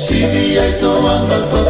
Sidiay to ang magpapalala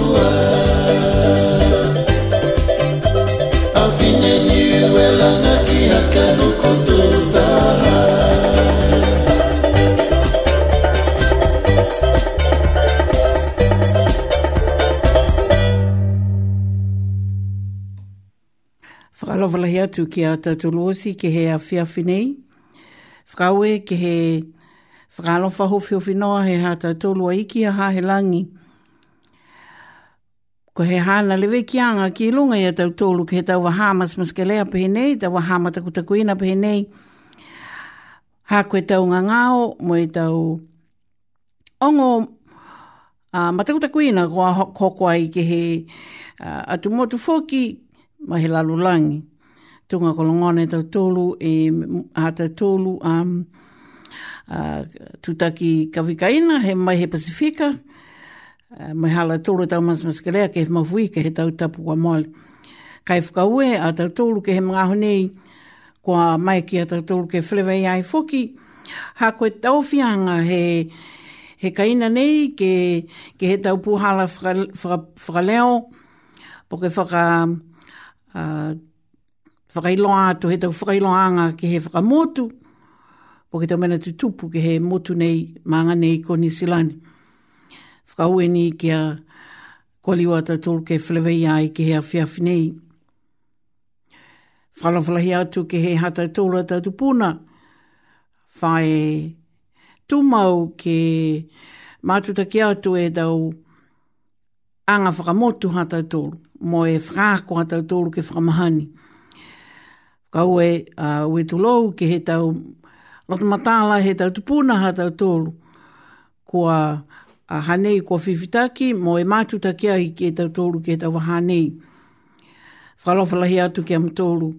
atu ki a tatuluosi ke he a whiawhi nei. Whakaue ke he whakalofa hofio whinoa he ha tatulu a iki a ha langi. Ko he hana lewe ki anga ki ilunga i a tatulu ke he tau waha mas maskelea pehe nei, tau waha matakutakuina pehe nei. Ha koe tau ngā ngāo, mo i tau ongo uh, matakutakuina ko a hokoa i ke he uh, atu motu foki ma he lalu tunga ko longone tau tolu e hata tolu a um, uh, tutaki kawikaina he mai he Pasifika uh, mai hala tolu tau mas mas ke he mawui ke he tau tapu kwa mole kai whukaue a tau tolu ke he mga honei kwa mai ki a tau tolu ke whlewe i ai foki ha koe tau fianga he he kaina nei ke, ke he tau puhala whakaleo po ke whaka uh, whakailoa atu, he tau whakailoanga ki he whakamotu, po ki tau mena tupu ki he motu nei, maanga nei ko ni silani. Whakaue ni ki a kualiwa ta tolu ke whilewei ai ki he awhiawhi nei. Whalawhalahi atu ki he hata tolu ta tupuna, whae tumau ke mātutaki atu e tau anga whakamotu hata tolu, mo e whakako hata tolu ke whakamahani. Whakamahani kau e uh, wetu tulou ke he tau lot matala he tau tupuna ha tau tolu kua uh, hanei kua fifitaki mo e matu takia i ke tau tolu ke tau hanei whalofalahi atu ke am tolu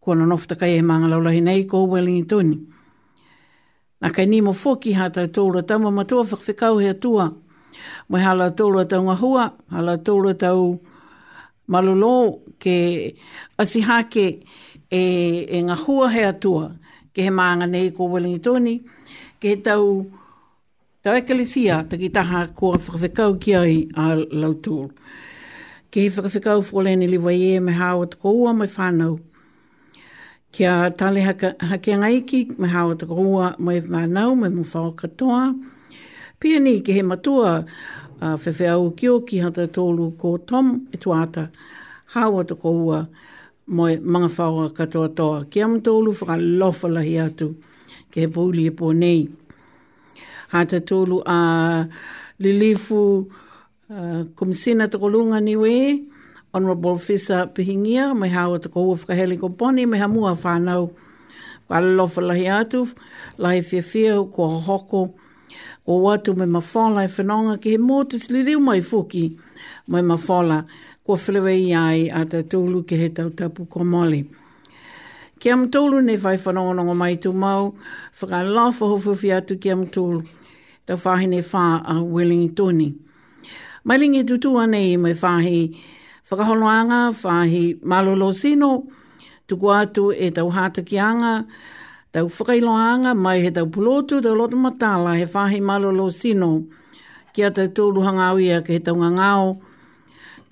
kua nanoftakai e manga laulahi nei kua Wellington na kai ni mo foki ha tau tolu tau ma matua whakwhikau he atua mo hala tolu tau ngahua hala tolu tau tau malolo ke asiha ke e, e ngā hua hea tua ke he maanga nei ko Wellingtoni ke he tau tau ekelesia ta ki taha kua whakawhikau ki ai a lautur Ke he whakawhikau fōlene li wai e me hawa tako ua mai ke Kia tale hake ha ngaiki me hawa tako ua mai whānau mai mwha o katoa. Pia ni ke he matua a whewe au kio ki hata tōlu ko Tom e tuata hawa to koua moe manga whaua katoa toa. Ki am tōlu whaka lofalahi atu ke he pūli e pō nei. Hata tōlu a lilifu uh, kumisina tako lunga niwe, Honorable Fisa Pihingia, mai hawa tako ua whakaheli ko poni, mai hamua whanau. Kwa lofalahi atu, lai whiawhia ko hoko. Kwa hoko o watu mai mawhala e whanonga ki he mōtus li riu mai fuki mai mawhala kua whilewe i ai a te tūlu ki he tau tapu ko moli. Ki am tūlu ne whai whanonga mai tū mau, whakai lawha hofufi atu ki am tūlu, tau whahi ne whā a Willing Tony. Mai lingi e tutua nei i mai whahi whakaholoanga, whahi malolo sino, tuku atu e tau hātakianga, whahi tau whakailoanga mai he tau pulotu, tau lotu matala, he whahi malo lo sino, kia tau tōru hangawia ke he tau ngangao,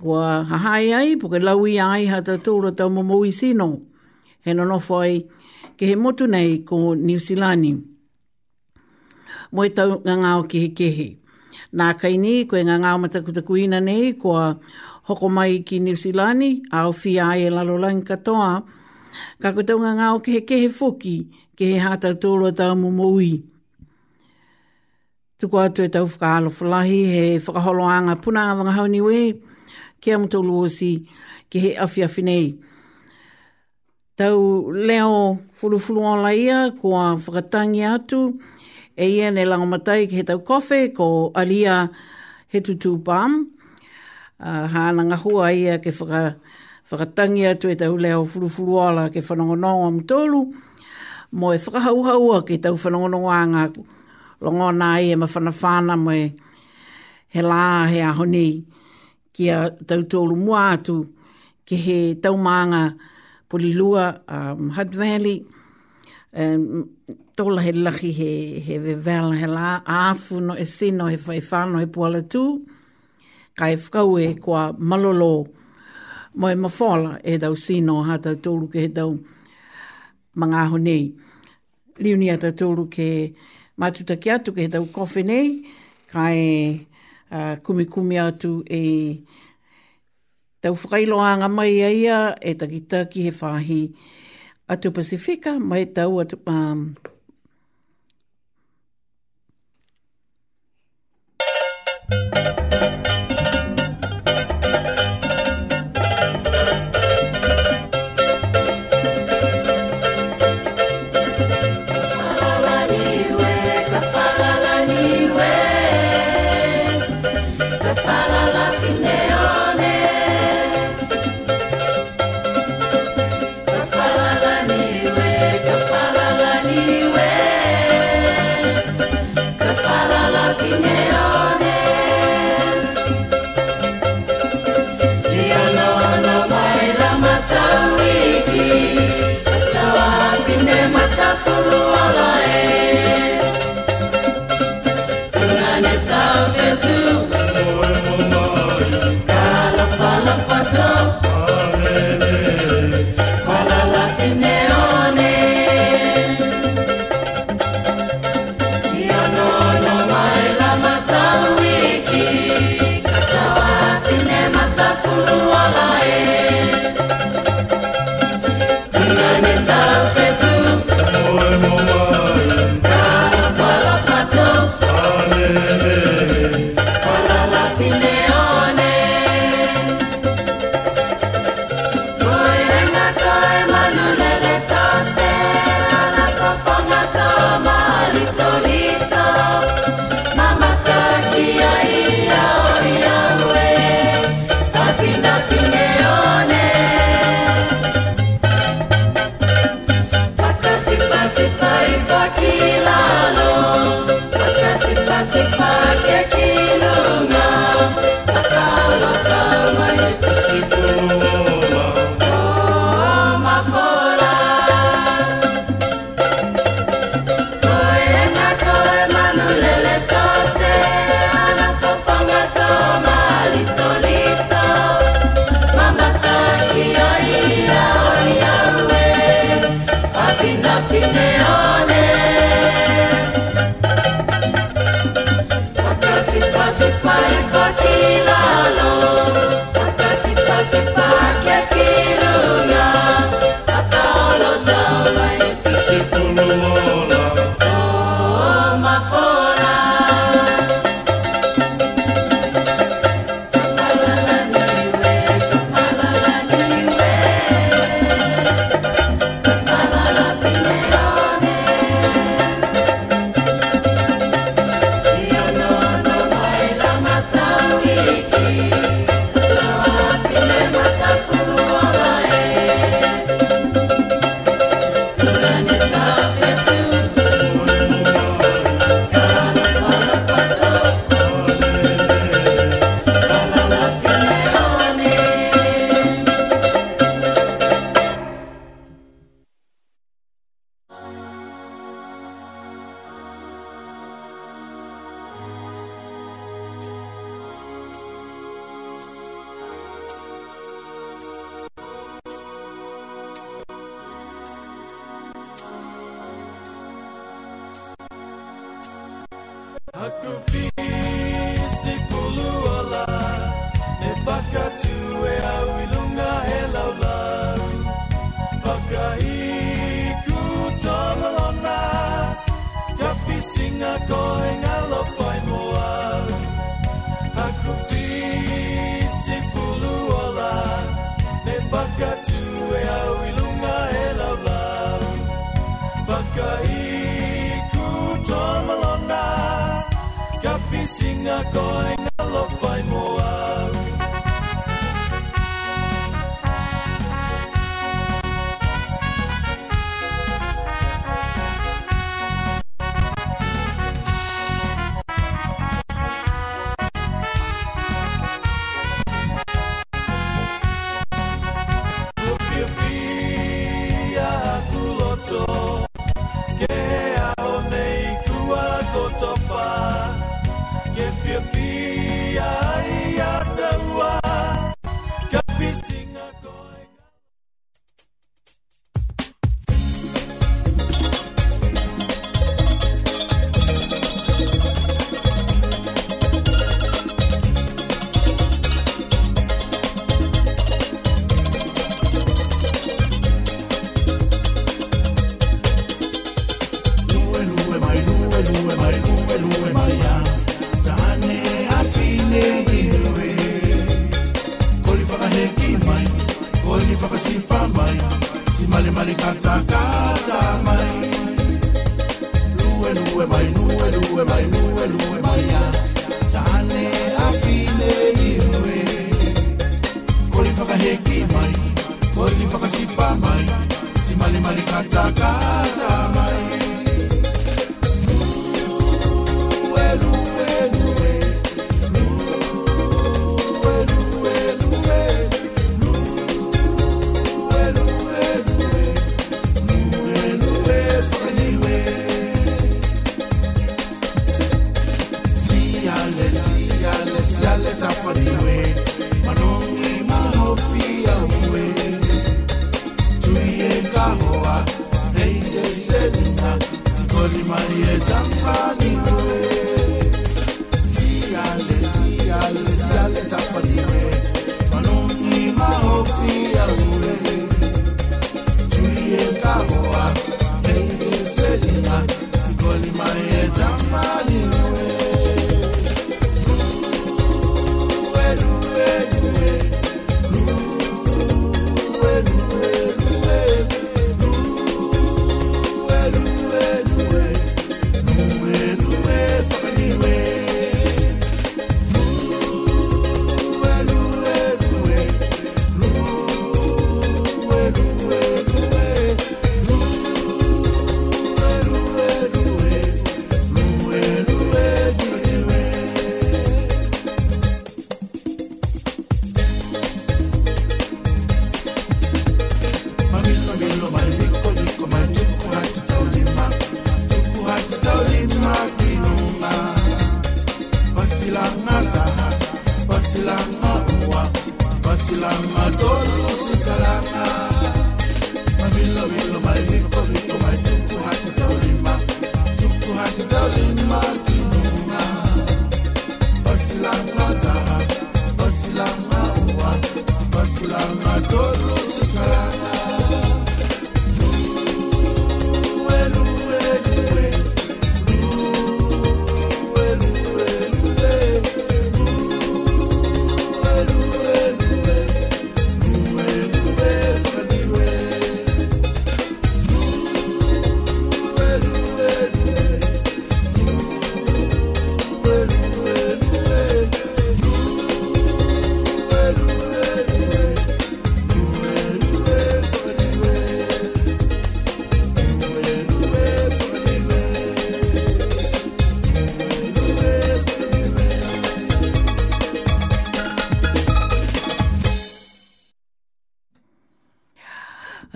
kua hahai ai, puke laui ai ha tau tōru tau momoi sino, he nono whai ke he motu nei ko New Zealandi. Moe tau ngangao ke he kehe. Nā kai ni, koe ngangao matakutakuina nei, kua hoko mai ki New Zealandi, au fi ai e lalolangi katoa, Ka kutaunga ngā o kehe kehe fuki ke he hata tōlo tau mō mōi. Tuko atu e tau whakahalo whalahi, he whakaholo anga puna awanga hau niwe, ke amu tōlo osi, ke he awhi awhi nei. Tau leo fulufulu o laia, ko a whakatangi atu, e ia ne lango ke he tau kofe, ko alia he tutu pāmu, uh, hāna ngahua ia ke whaka, whakatangi atu e tau leo fulufulu ala ke whanongonongo am tōlu, mo e whakahauhaua ki tau whanongonongo anga longona i e mawhanawhana mo e he lā he ahoni ki a tau tōru mua atu ki he tau maanga polilua um, Hutt Valley um, tōla he lahi he, he vevela he lā āfu no e sino he whaifano he puala tū ka e whakau e kua malolo mo e mawhala e tau sino hata tau tōru ki he tau mga ahonei liuni ata tōru ke matutaki atu ke tau kofi nei, ka e uh, kumi atu e tau whakailo anga mai a ia e taki taki he whahi atu Pasifika, mai tau atu, um, thank you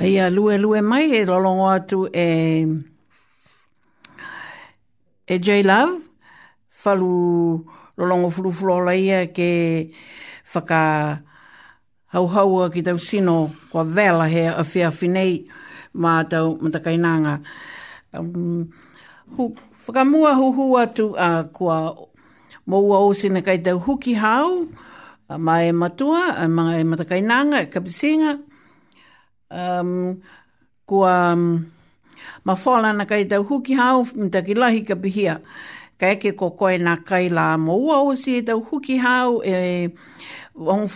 Ia lue lue mai e lolongo atu e, e J Love, falu lolongo furu furu ia ke whaka hau hau ki tau sino kua vela he a whia whinei mā tau matakainanga. Um, hu, whakamua huhu atu a uh, kua moua o sina kai tau huki hau, a mai matua, a mai matakainanga, e kapisinga, kapisinga, um, kua um, ma whala na kai tau huki hao mta ki lahi ka pihia. Ka eke ko koe na kai la mo ua o si e tau huki hao e wangu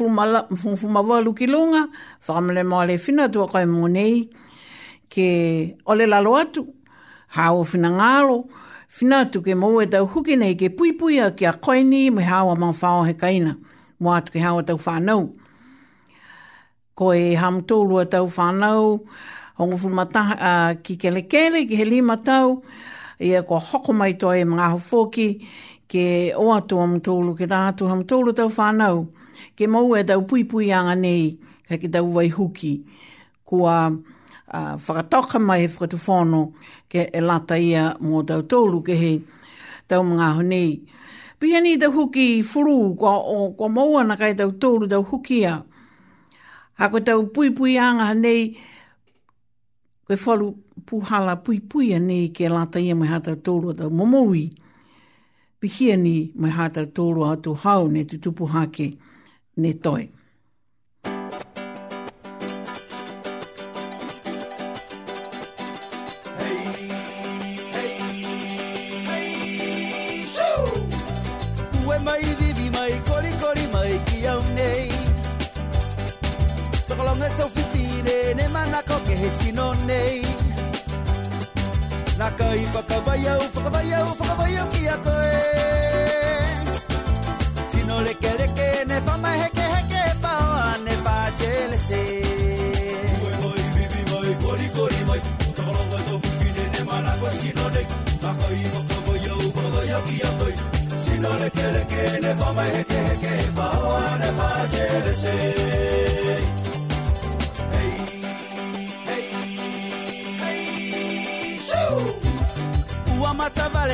fuma walu ki lunga, whamale maale fina tua kai mōnei ke ole lalo atu, hao fina ngalo. fina atu ke mou e tau huki nei ke pui pui a ki a koini me hao a mawhao he kaina, mo atu ke hao tau whanau ko e hamtoulu a tau whanau, hongo fumataha uh, ki kele kele, ki he lima tau, e a kua hoko mai toa e mga hofoki, ke o atu hamtoulu, ke rātu hamtoulu tau whanau, ke mau e tau pui pui anga nei, ka ki tau vai huki, kua uh, whakatoka mai he whakatufono, ke e lata ia mō tau tōlu, ke he tau mga honi. Pihani tau huki furu, kua, o, kua mau kai tau tōlu tau huki ia, Ha koe tau pui pui anga nei, koe whalu puhala pui pui anei ke lata ia e mai hata tōru a tau momoui. Pihia ni mai hata tōru atu hau ne tutupu hake ne toi.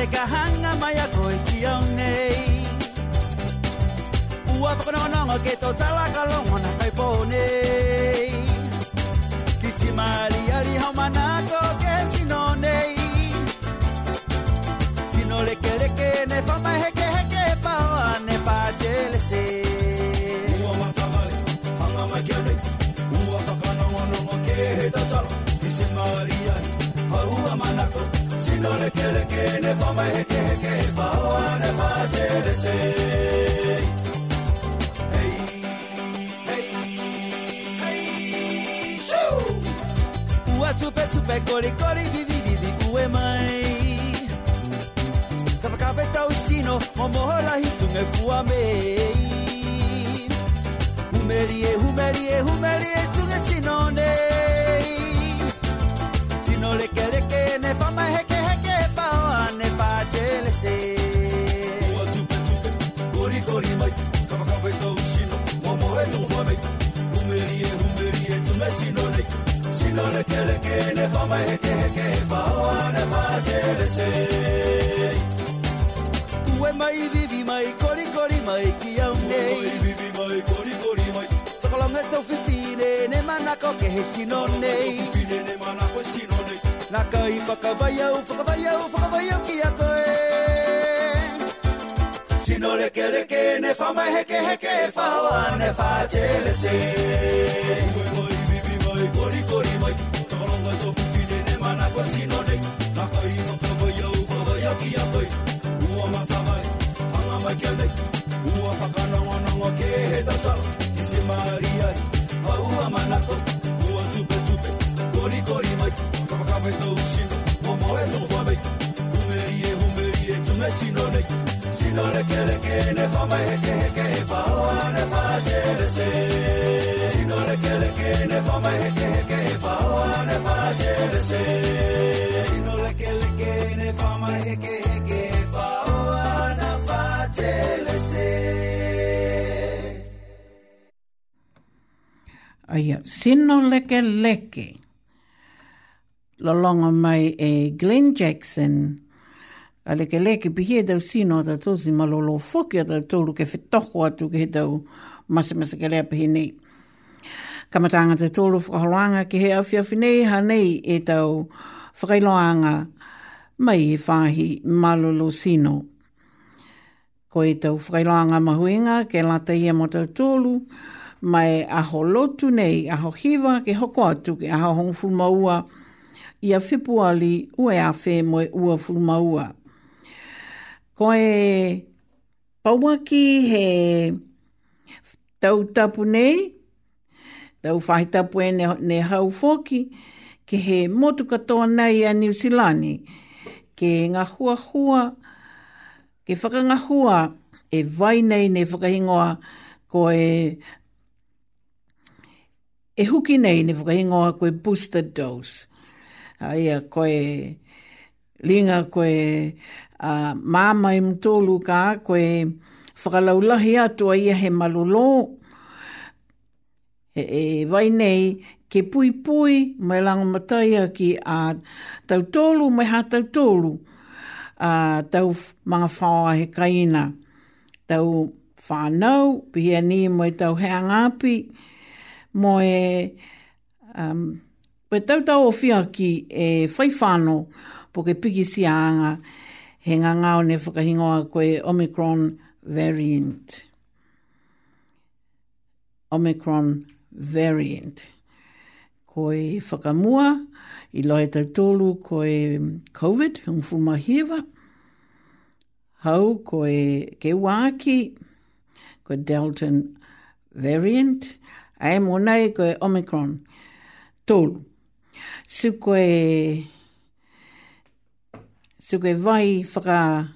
de Caján kafe kori kori di di di di kue mai Kafe kafe tau sino mo moho lahi me fua mei Humerie humerie humerie me sino nei Sino leke leke ne fama ko ke he sino nei Fine ne mana ko sino nei Nā ka i whakawai au, whakawai au, whakawai au ki a koe Sino leke leke, ne whama heke heke, whawa ne wha chele se Koe moi, bibi moi, kori kori moi, tōronga tō fine ne mana ko sino nei Nā ka i whakawai au, whakawai au ki a koe Ua mata mai, hanga mai kia nei Ua whakanawa nawa ke he tatala, ki se maria ai maua manato, ua tupe kori kori maiti, whakakaweto usino, o moe tō whamei, humerie humerie tume sino nei, sino leke leke ne whamai heke heke he whaoa ne whaasere se. Sino leke leke ne whamai ne whaasere heke heke he whaoa na whaasere Aia, sino leke leke. longa mai e Glenn Jackson. A leke leke pi he tau sino ta tosi malolo foki ta tolu ke fitoko atu ke he tau masamasa ke lea pi nei. Kamatanga te tolu whakaroanga ke he awhi awhi nei ha nei e tau whakailoanga mai e whahi malolo sino. Ko e tau whakailoanga mahuinga ke lata ia mo tau tolu. Kamatanga mai aho lotu nei, aho hiva ke hoko atu ke aho hong fulmaua i a whipuali ue a whē moe ua fulmaua. Ko e pauaki he tau tapu nei, tau whahi tapu e ne, hau foki, ke he motu katoa nei a New Zealand, ke ngā hua hua, ke whakangahua e vai nei ne whakahingoa ko e e huki nei ne whakaingoa koe booster dose. A ia koe linga koe a, uh, māma i mtolu ka koe whakalaulahi atua ia he malolo. E, e vai nei ke pui pui mai langa matai ki a tau tolu mai ha tau tolu a tau mga whaoa he kaina. Tau whanau, pihia ni mai tau heangapi mo e um, pe tautau o fia ki e whaifano po ke piki si anga he nganga o ne whakahingoa koe Omicron variant. Omicron variant. Koe whakamua i loe tautolu koe COVID, hung fumahiva. Hau koe ke wāki, koe Delta variant. Variant a e mōnei koe Omicron tōlu. Su koe, su koe vai whaka,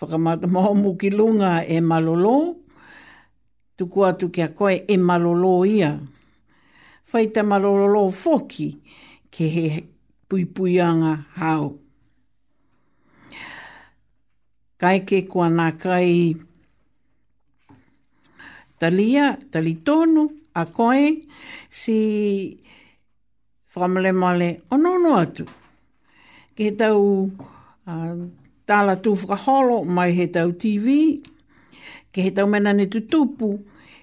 whaka maomu ki lunga e malolo, tu tuku atu kia koe e malolo ia. Whai te malolo foki ke he puipuianga hao. Kaike kua nā kai... Kua nā kai talia, talitonu, a koe, si whamale male onono atu. Ke tau uh, tala tu whakaholo mai he tau TV, ke he tau mena ne tupu,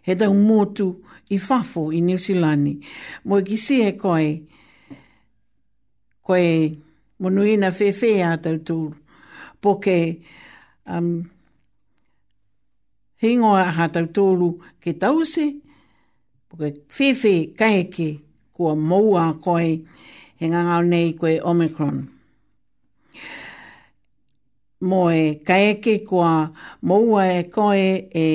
he tau motu i fafo i New Zealand. Mo e kisi e koe, koe monuina whewhea tau tūru, po ke um, he hingoa ha tau tōru ke tause, poke whewhe kaheke kua moua koe he ngangau nei koe Omicron. Mo e kaheke kua moua e koe e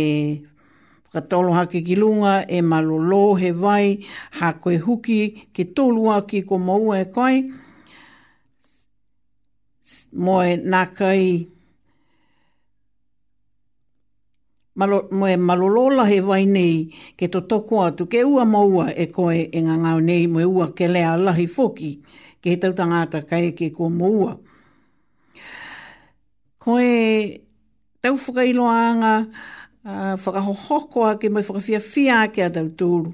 whakatolo hake ki lunga e malolo he vai ha koe huki ke tōru ki kua moua e koe. Mo e nākai malo, mo e malolola he vai nei ke to toko atu ke ua maua e koe e ngā ngau nei mo e ua ke lea lahi foki ke he tautangata kai ke ko maua. Koe tau whakailoanga uh, whakahohoko a ke mai whakawhia whia ke a tau tūru.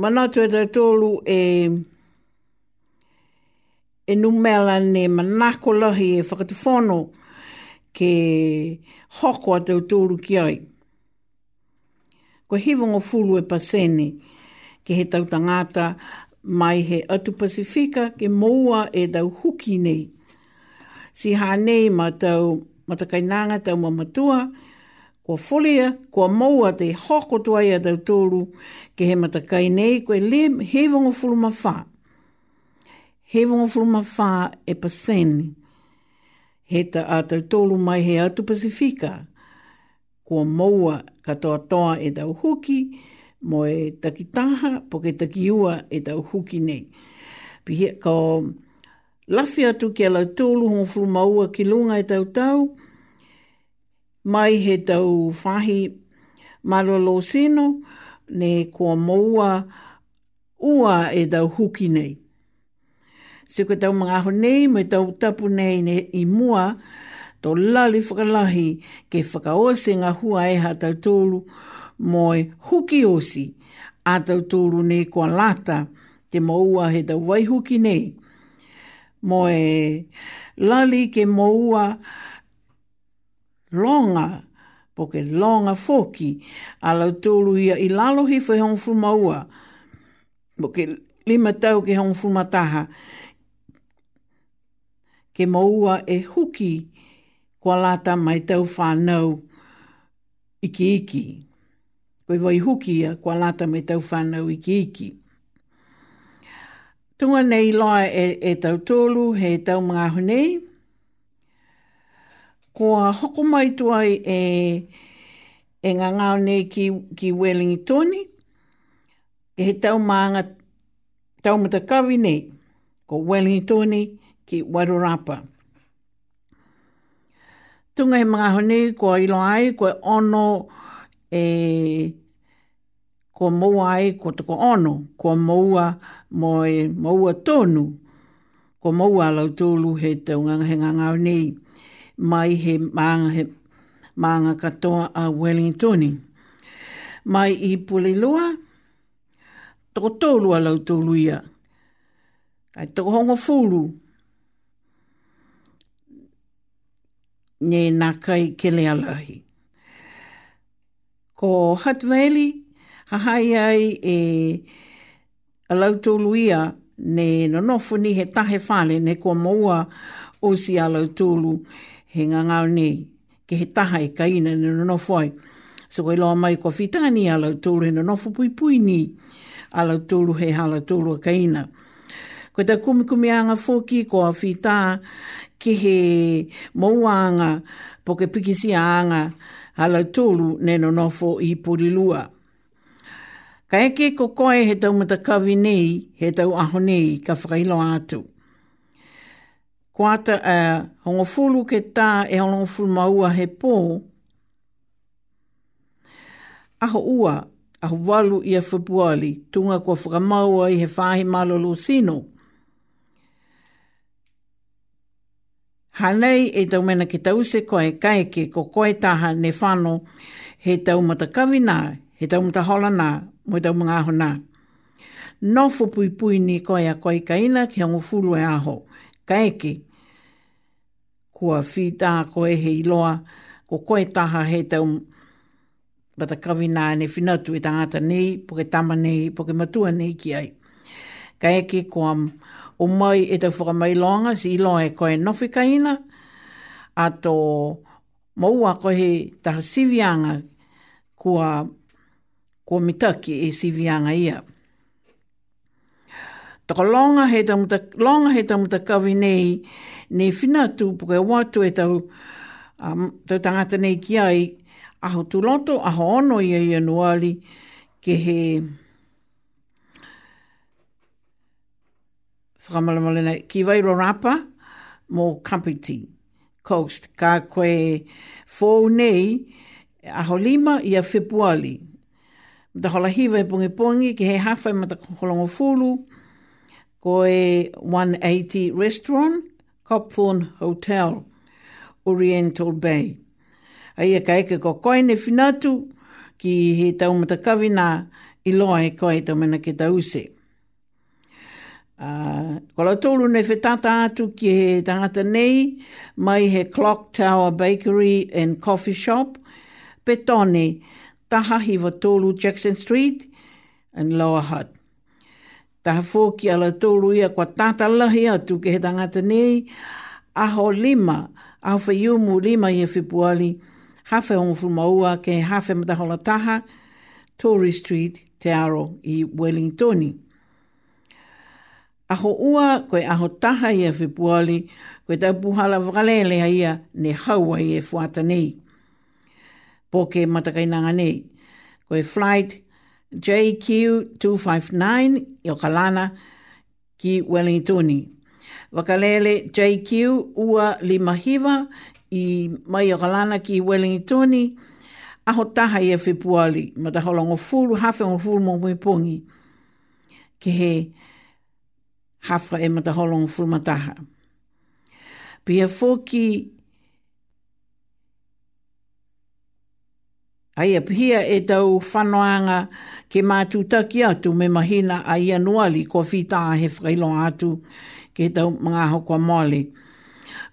Manatu e tau tūru e e numela ne manako lahi e whakatu whono e ke hoko a te utoro ki ai. Ko hivongo fulu e pasene ke he tau tangata mai he atu Pasifika ke moua e tau huki nei. Si nei ma tau matakainanga tau mamatua, kua folia, ko moua te hoko tuai a tau tōru ke he matakai nei koe le hevongo fulu mawha. Hevongo fulu mawha e pasene. fulu mawha e pasene he ta ātau tolu mai he atu Pasifika. Kua maua katoa toa e tau huki, mo e takitaha, po ke takiua e tau huki nei. Pihia ka o lafi atu ke lau tolu hon furu maua ki lunga e tau tau, mai he tau whahi marolo seno, ne kua maua ua e tau huki nei. Se koe tau mga honei, mai tau tapu nei ne i mua, tō lali whakalahi ke whakaose ngā hua e ha tau tōru moe huki osi a tau tōru nei kua lata te maua he tau wai huki nei. Moe lali ke maua longa po ke longa foki a lau tōru ia i lalohi whai hongfu maua po ke lima tau ke hongfu mataha ke maua e huki kua lata mai tau whanau iki iki. Koe vai huki ia kua lata mai tau whanau iki iki. Tunga nei loa e, e tau tōlu he tau mga hunei. Kua hoko mai tuai e, e ngā ngāo nei ki, ki Wellingi Tony. He tau maanga tau matakawi nei ko Wellingi Tony ki Wairarapa. Tunga he mga honi, kua ilo ai, kua ono, e, kua moua ai, kua tuko ono, kua moua, moe, moua tonu, kua moua lau tūlu he taunga he ngā ngā mai he maanga he, katoa a Wellingtoni. Mai i puli lua, toko tōlua lau tūlu ia. Kai toko hongo fūlu, ne nā kai ke le alahi. Ko Hatveli, Valley, hahai ai e a lautoluia ne nonofu he tahe whale ne kua maua o si a he ngangau nei ke he taha e kaina ne nonofu So koe loa mai kua fitani a lautolu he nonofu pui pui ni a he a a kaina. Ko te kumikumianga fōki ko a whitā ki he mouanga po ke pikisi anga ala tōlu neno nofo i porilua. Ka eke ko koe he tau matakawi nei, he tau aho nei, ka whakailo atu. Ko ata uh, hongofulu ke tā e hongofulu maua he pō, aho ua, aho walu i a whapuali, tunga ko whakamaua i he whahe malolo sino, Hanei e tau mena ki tau se koe kai ke ko koe taha ne whano he tau mata kawi nā, he tau mata hola nā, mo tau mga aho nā. No fo pui pui ni koe a koe kaina ki hango fulu e aho, kai ke. Kua whi tā koe he iloa, ko koe taha he tau mata kawi nā ne whinatu i e tangata nei, poke tama nei, poke matua nei ki ai. Kai ke o mai e tau whakamailoanga, si ilo e koe nofikaina, a tō maua koe he taha sivianga kua, kua mitaki e sivianga ia. Toko longa he tau muta, longa he tau muta kawi nei, nei whina tū puke watu e tau, um, tau tangata nei ki ai, aho tu loto, aho ono ia ia nuali, ke he... Mm. whakamalamalina ki Vairo Rapa mō Kampiti Coast. Ka koe fōu nei a holima i a whepuali. E e mata hola hiva e pungi pungi ki he hawha i mata holongo fulu. Koe 180 Restaurant, Copthorne Hotel, Oriental Bay. A ia e ka eke ko koe ne finatu ki he tau mata kawina i loa e koe tau mena ke Uh, ko la tōru nei whetata atu ki he tangata nei, mai he Clock Tower Bakery and Coffee Shop, pe tōne, taha hi wa tōru Jackson Street and Lower Hutt. Taha fō ki ala tōru ia kwa tata lahi atu ki he tangata nei, aho lima, aho whaiumu lima i e whipuali, hawhe ongu maua ke hawhe mataholataha, Tory Street, Te Aro i Wellingtoni aho ua koe aho taha ia whipuali, koe tau puhala whakalele ia ne haua i e fuata nei. Po ke matakainanga nei, koe flight JQ259 i o kalana ki Wellingtoni. Wakalele JQ ua limahiva i mai o kalana ki Wellingtoni, aho taha i e whipuali, matakolongo fulu, hafe o fulu mo mwipongi. Ke he, hafa e mata holong fulmataha. Pia fōki Ai a pihia e tau whanoanga ke mātū taki atu me mahina a ia nuali ko whita he whailo atu ke tau mga hokoa mole.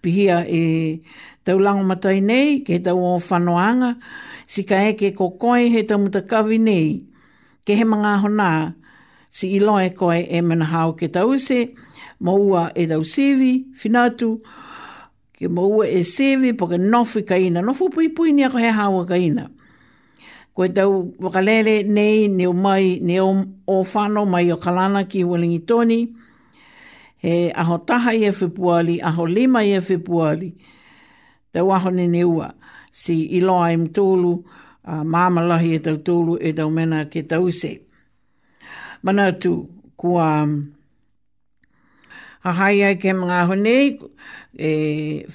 Pihia e tau lango matai nei ke tau o whanoanga si ka eke ko koe he tau mutakawi nei ke he mga honaa si ilo e koe e mana hao ke tause, maua e tau sevi, finatu, ke maua e sevi, po ke nofi ka ina, nofu pui pui ni ako he hawa ka ina. Ko tau wakalele nei, ne o mai, ne o, o mai o kalana ki Wellingtoni, he aho taha i e whipuali, aho lima i e whipuali, tau aho ne ne ua, si ilo e a im tōlu, uh, mamalahi e tau tōlu e tau mena ke tau sepi mana tu kua a hai ai ke mga honei e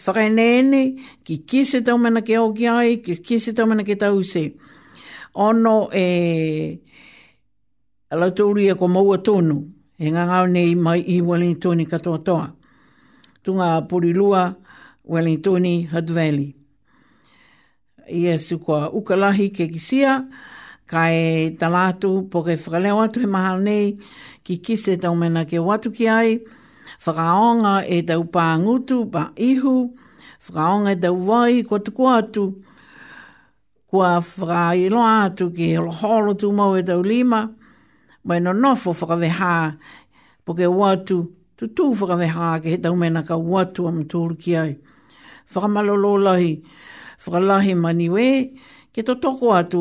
whakainene ki kise tau mana ke au ki ai ki kise tau mana ke tau se ono e la tūri e ko maua tonu e ngā ngā honei mai i Wellington i katoa toa tunga purilua Wellington Hud Valley i e sukua ukalahi ke kisia kai talatu po ke whakaleo atu he mahal nei ki kise tau mena ke watu ki ai whakaonga e tau pā ngutu pā ihu whakaonga e tau wai kua tuku atu kua whakailo atu ki he holo tu mau e tau lima mai no nofo whakaveha po ke watu tu tu whakaveha ke he tau mena ka watu am tūru ki ai whakamalolo lahi whakalahi maniwe ke to toko atu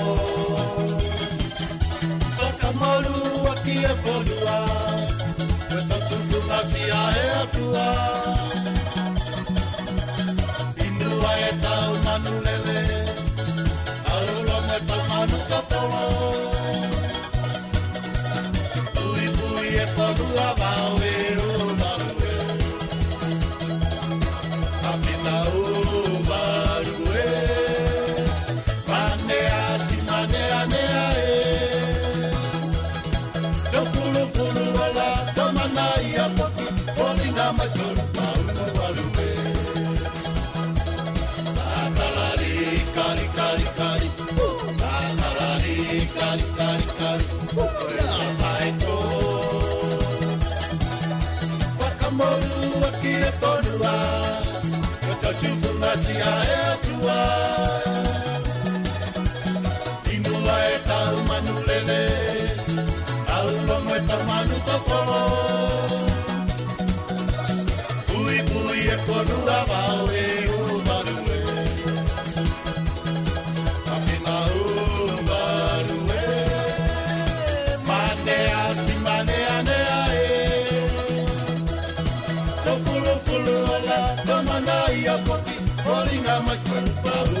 malu aki e polua, we tatu tu nasi a e atua. Mas quando falo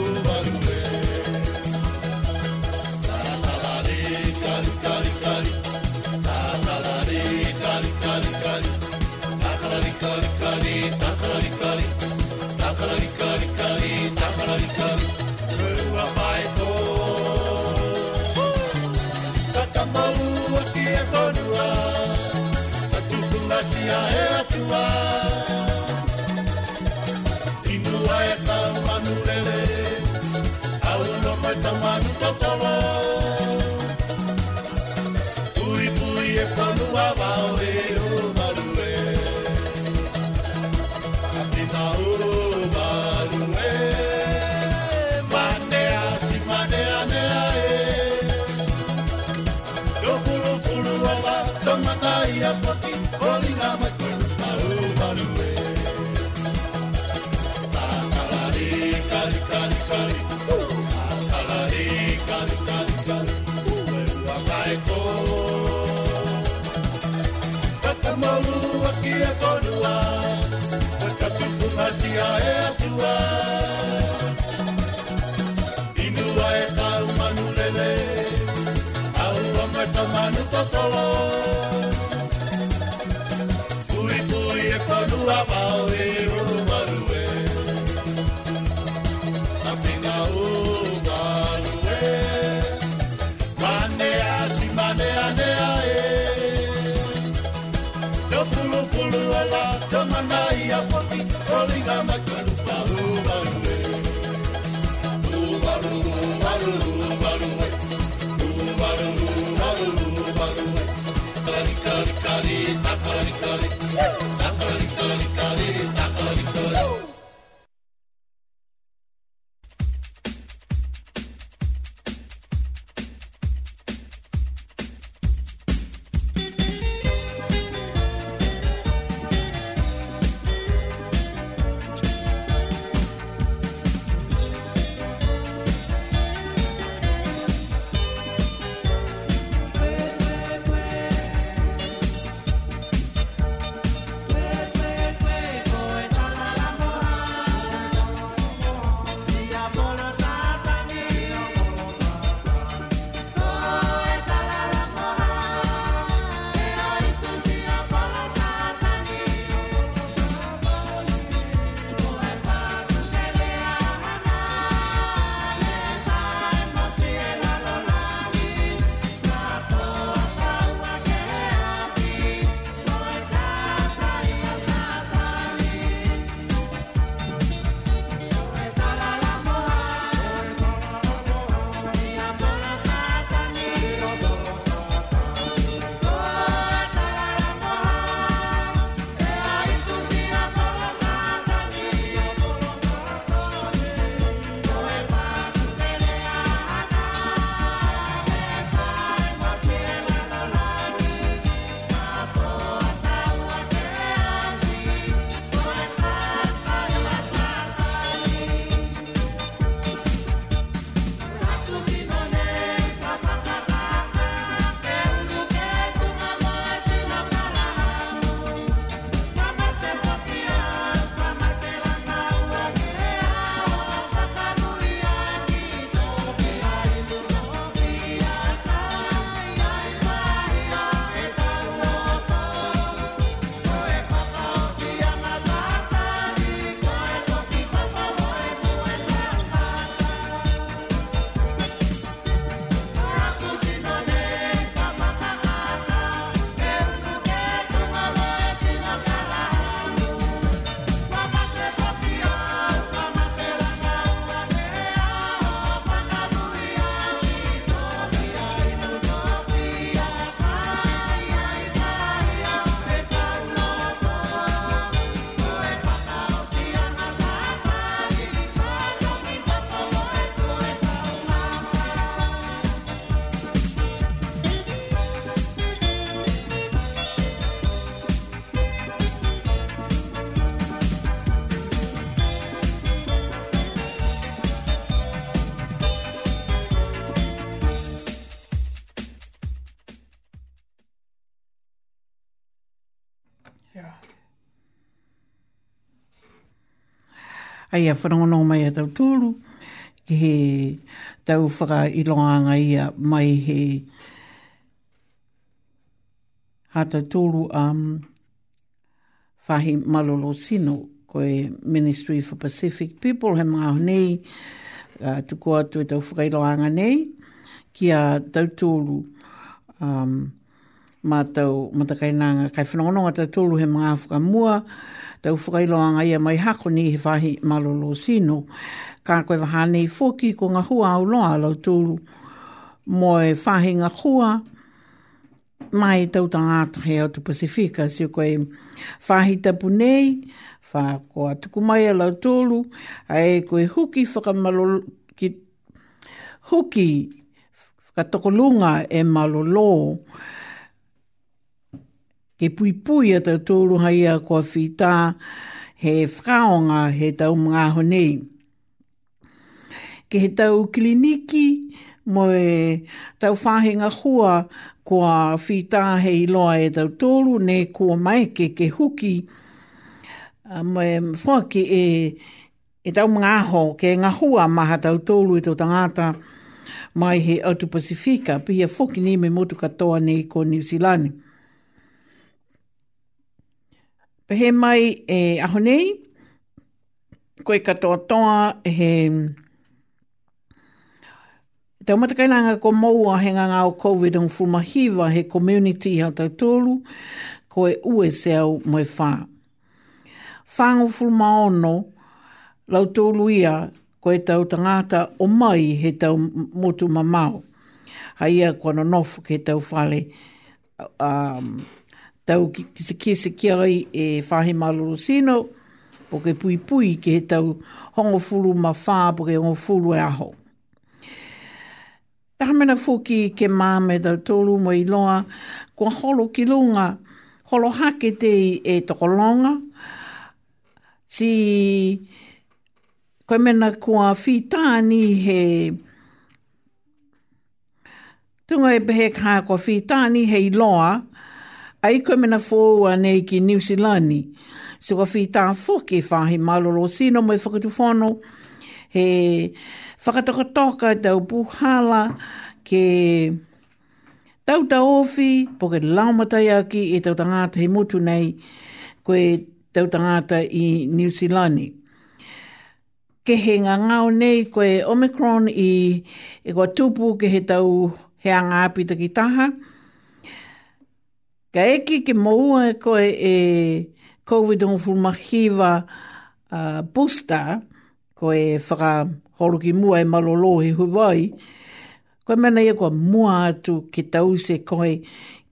solo ai a whanono mai a tau ki he tau whaka i ia mai he hata tūru a um, whahi malolo sino koe Ministry for Pacific People, he mga honi, uh, tuku atu e tau whakailoanga nei, ki a tau tūru um, mātou matakainanga kai whanonga ta tūlu he mga whuka mua, tau whakailoanga ia mai hako ni he whahi malolo sino. Kā koe waha nei fōki ko ngā hua au loa lau tūlu. Mo e whahi ngā hua, mai tau tanga ato he o tu Pasifika, si koe whahi tapu nei, wha koa mai a lau tūlu, a e koe huki whakamalolo, ki, huki whakatokolunga e malolo, malolo, ke pui pui a tau tōru hai a kua whita he whakaonga he tau mga honi. Ke he tau kliniki mo e tau whahinga hua kua whita he iloa e tau tōru ne kua mai ke ke huki mo e whaki e e tau mga aho ke ngā hua maha tau tōru e tau tangata mai he Atu Pasifika, pia whoki ni me motu katoa nei ko New Zealand he mai e ahonei, koe katoa toa he... Te umatakainanga ko maua he nganga o COVID ang fumahiva he community ha tautolu, koe ue se au moe whā. Whāngu fumaono, lau tōlu ia, koe tau tangata o mai he tau motu mamau. Ha ia kua nonofu ke tau whale um, tau ki, ki se kia se kia rai e whahe maloro sino, po ke pui pui ke he tau hongo fulu ma whā, po ke hongo fulu e aho. Taha mena fuki ke māme tau tōru mo i loa, kua holo ki lunga, holo hake te e toko longa, si koe mena kua whitāni he tunga e behe kā kua whitāni he i loa, ai koe mena fōua nei ki New Zealand. So ka whītā ke whāhi maloro sino mai whakatu whono. He whakataka toka tau puhala ke tau ta ofi po ke laumatai aki e tau tangata he motu nei koe tau tangata i New Zealand. Ke he ngā ngāo nei koe Omicron i e kua tupu ke he tau he anga ki taha. Ka eki ke maua e koe e COVID-19 mahiwa uh, booster, koe whaka horo ki mua e malolo he huwai, koe mana ia koe mua atu ke tau koe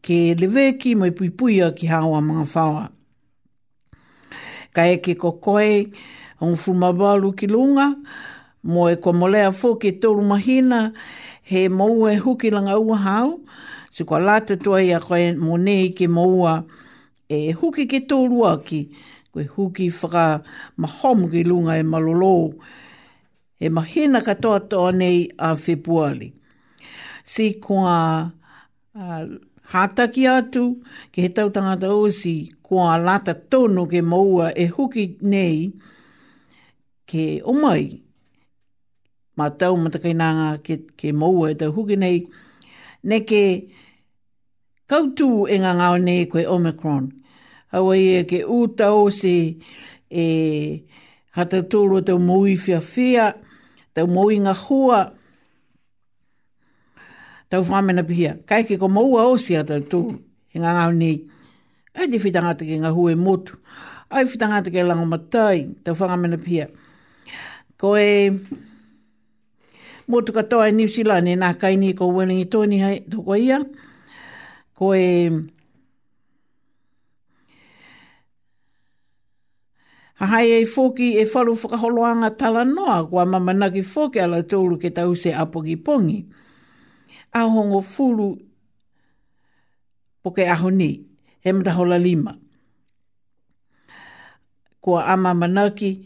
ke lewe ki mai pui ki hawa mga whawa. Ka eki ko koe hong fumabalu ki lunga, mo e koe molea fo ke tolu mahina, he maua e huki langa ua hau, Si kwa lata tua ia koe monei ke maua e huki ke tōrua ki. Koe huki whaka mahomu ki lunga e malolo. E mahina katoa toa nei a whepuali. Si kwa a, hataki atu ke he tau tangata osi kwa lata tono ke maua e huki nei ke omai ma tau matakainanga ke, ke maua e tau huki nei. Ne ke kautu e ngā ngāo nei koe Omicron. Hawa i e ke uta o se e hatatoro tau mōi fia fia, tau mōi ngā hua, tau whamena pihia. Kai ke ko maua o se hatatoro e ngā ngāo nei. E te whitangata ke ngā hua e motu. Ai whitangata ke lango matai, tau whamena pihia. Ko e motu katoa e New Zealand e nā kaini ko Wellington hai tōko ia ko e Hahai e fōki e whalu whakaholoanga tala noa kua mamanaki fōki ala tōlu ke tau se apogi pongi. A hongo fulu poke aho ni, he mtahola lima. Kua amamanaki,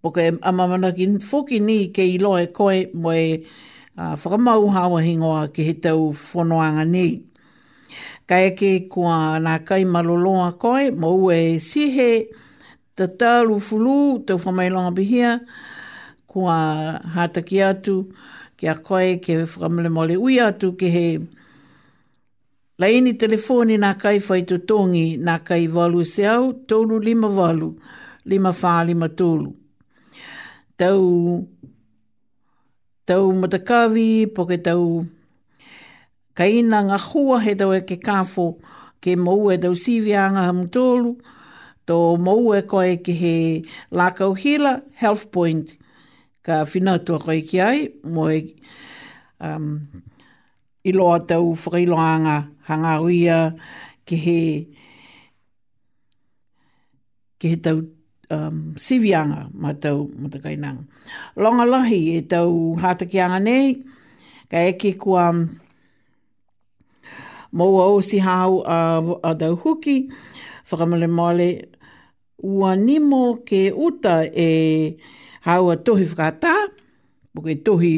poke amamanaki fōki ni ke ilo e koe mo e uh, whakamau hingoa ke he tau whanoanga ni. Ka eke kua nā kai maloloa koe, mo ue sihe, te tālu fulu, te whamailonga bihia, kua hātaki atu, kia koe, ke whamile mole ui atu, ke he laini telefoni nā kai whai tongi, nā kai walu se au, tōlu lima walu, lima whā lima tōlu. Tau, tau matakavi, poke tau... Tau ka ina ngā hua he tau e ke kāfo, ke mou e tau siwianga ha mtolu, tō mou e koe ke he lākau hila, health point, ka whina tua koe ki ai, mo e um, iloa tau whakailoanga hangauia ke he ke he tau um, siwianga ma tau matakainanga. Longa lahi e tau hātakianga nei, ka eke kua um, Mau au si hau a, a dau huki, whakamale male, ua nimo ke uta e hau a tohi whakata, buke tohi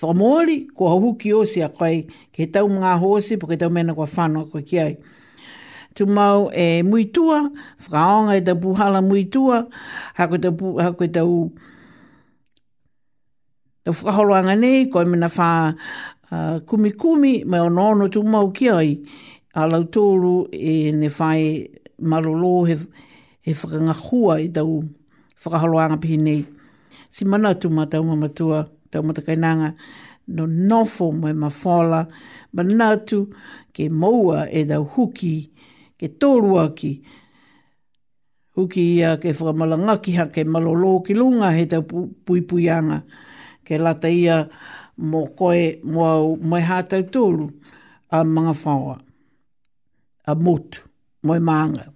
whamori, ko hau huki o si a koi ke tau mga hosi, buke tau mena kwa whanua kwa kiai. Tu mau e muitua, whakaonga e da buhala muitua, hako da bu, hako da u, Tau whakaholoanga nei, koe mena whā Ah, kumi kumi mai ono ono tu mau ki ai a lau tōru e ne whae malolo he, he whakangahua i tau whakaholoanga pihi nei. Si mana tu ma tau mamatua, tau matakainanga, no nofo mai mawhala, ma nātu ke maua e tau huki, ke tōru aki, huki ia ke whakamalangaki ha ke malolo ki lunga he tau puipuianga, ke lata ia mō koe mō au mai hātai tōru a mga whaua, a motu, mō maanga.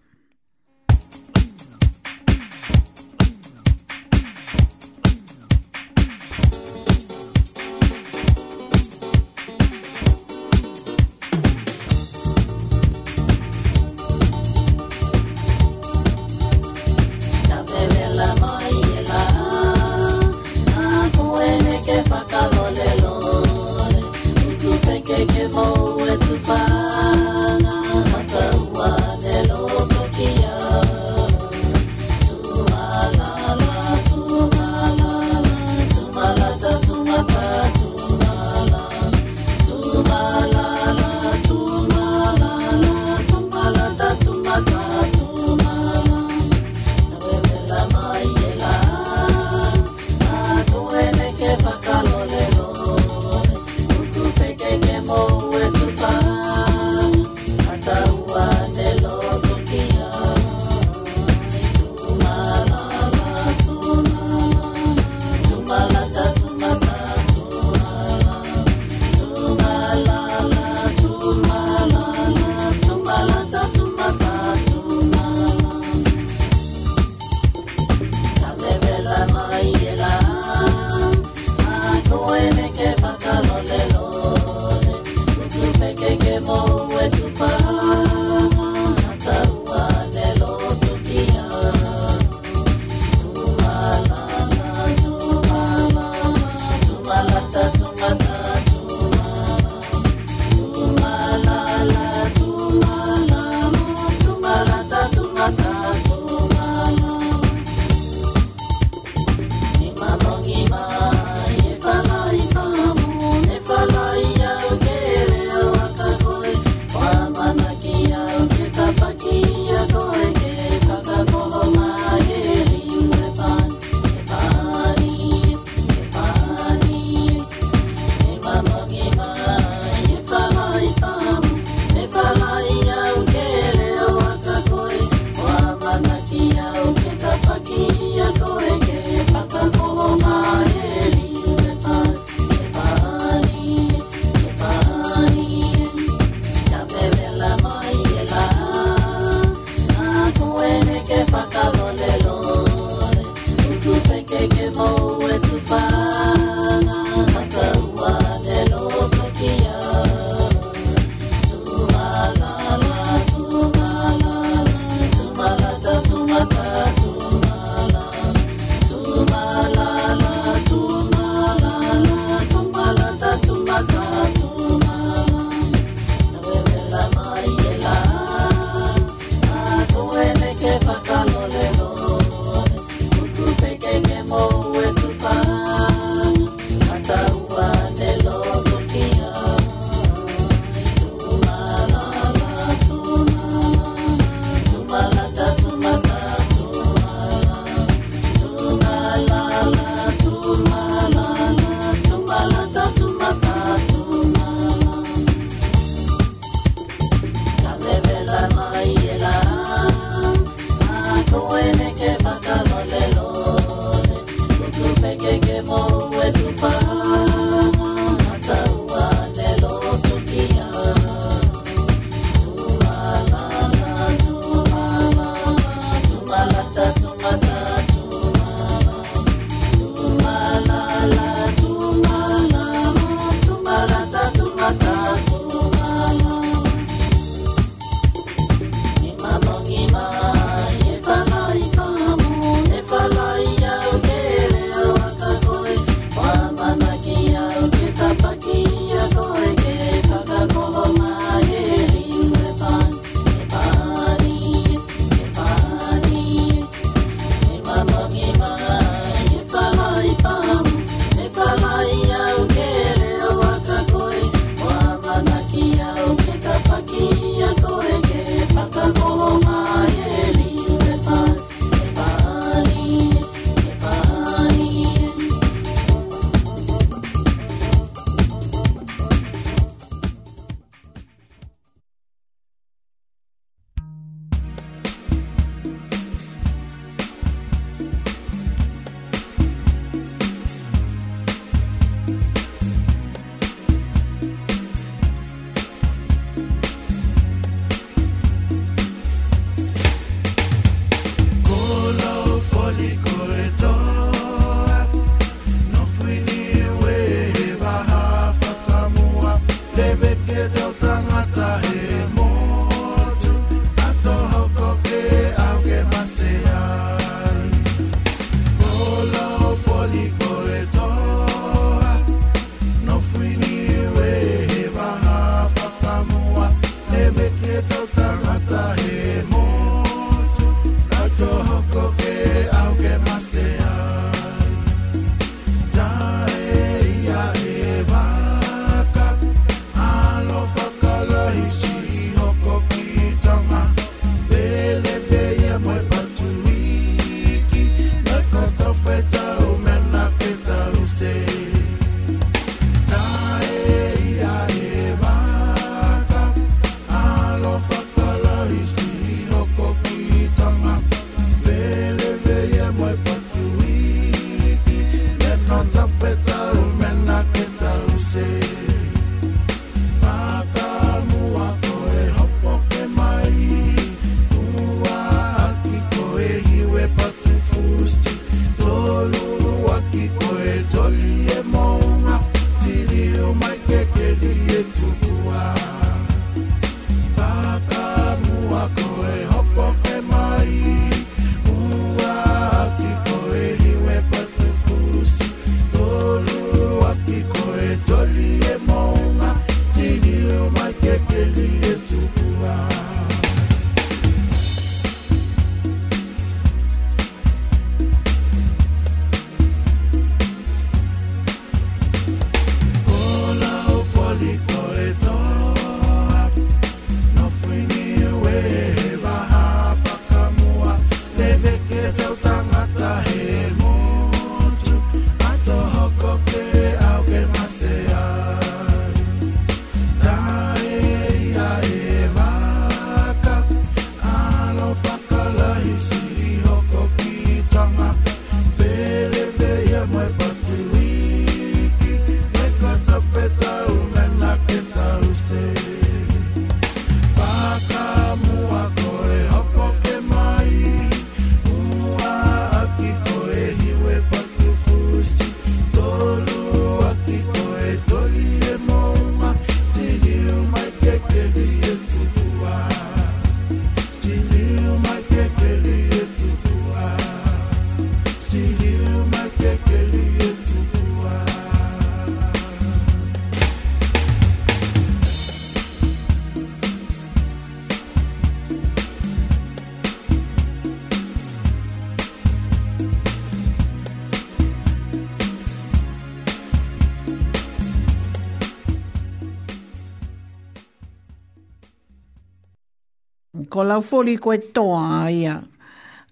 ko lau fuli koe toa ia.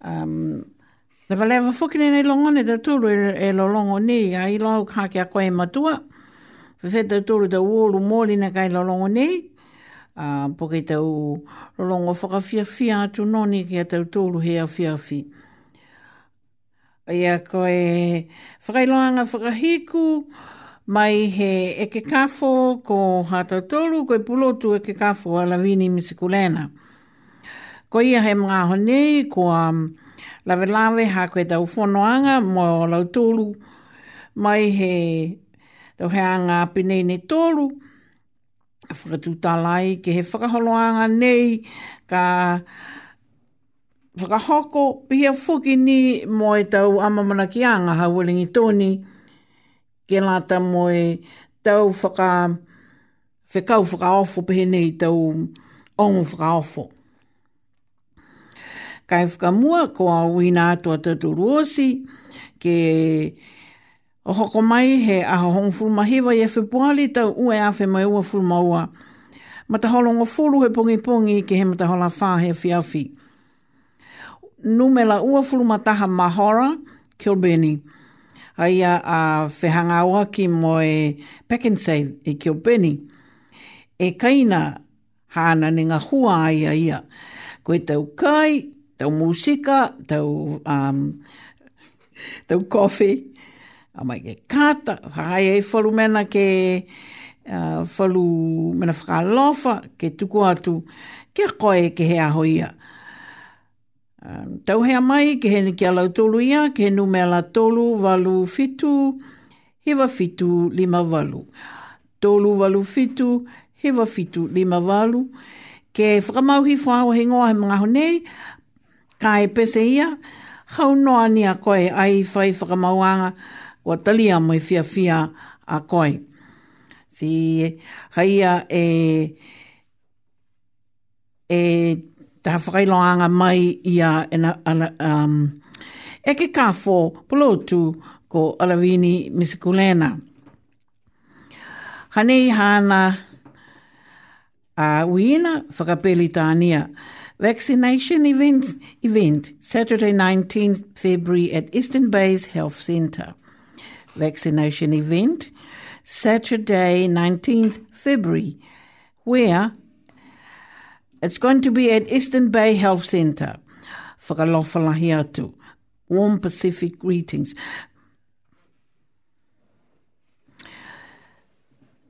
Um, Na walewa fuki nei longa ne te tūru e, e lo longo ni, a i lau kākia koe matua. Whewhetau tūru te uolu mōli na kai lo longo ni, a uh, poke te lo longo whakawhia whia atu noni ki a te tūru hea whia whi. Ia koe whakailoanga whakahiku, mai he eke kafo ko hata tūru, koe pulotu eke kafo a lavini misikulena. Ko ia he mga honi, ko um, lawe lawe ha koe tau whanoanga mo lau tōlu, mai he tau hea ngā pinei ne tōlu, whakatū tālai ke he whakaholoanga nei, ka whakahoko pia whuki ni mo e tau amamana ki anga ha tōni, ke lāta mo e tau whaka, whekau whakaofo pehe nei tau ongu whakaofo kai whakamua ko a wina atua tatu ruosi, ke o hoko mai he aha hong fulma hewa i efe puali tau ue awhi mai ua fulma ua. Mataholongo fulu he pongi pongi ke he matahola wha he fiawhi. Numela ua fulma taha mahora, Kilbeni. ai a whehanga oa ki moe e and Save Kilbeni. E kaina hana ni ngā hua aia ia. Koe tau kai, tau musika, tau, um, tau kofi. A mai ke kata, hae e whalu mena ke uh, mena whakalofa, ke tuku atu, ke koe ke hea hoia. Um, tau hea mai, ke hene ki ala tolu ia, ke nu me ala tolu, walu fitu, hewa fitu lima walu. Tolu walu fitu, hewa fitu lima walu. Ke whakamauhi whaho hingoa he mga honei, ka e pese ia, hau noa ni a koe ai whai whakamauanga o talia mo i fia fia a koe. Si haia e, e ta whakailoanga mai ia e na, ala, um, e ke ka fō tu ko Alavini Misikulena. Hanei hana a uh, uina whakapelitania. Hanei hana Vaccination event, event Saturday 19th February at Eastern Bays Health Centre. Vaccination event Saturday 19th February, where it's going to be at Eastern Bay Health Centre. Whakalofalahi Warm Pacific greetings.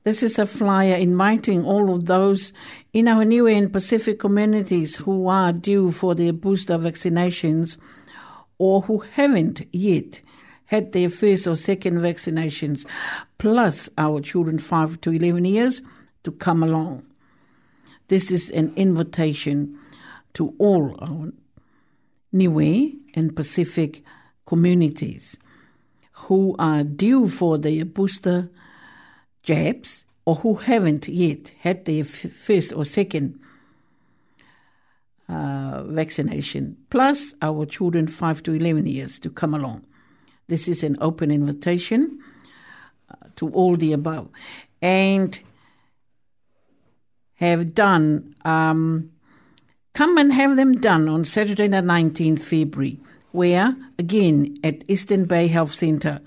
This is a flyer inviting all of those in our Niue and Pacific communities who are due for their booster vaccinations or who haven't yet had their first or second vaccinations, plus our children 5 to 11 years to come along. This is an invitation to all our Niue and Pacific communities who are due for their booster jabs or who haven't yet had their first or second uh, vaccination, plus our children 5 to 11 years to come along. This is an open invitation uh, to all the above. And have done, um, come and have them done on Saturday, the 19th February, where, again, at Eastern Bay Health Centre,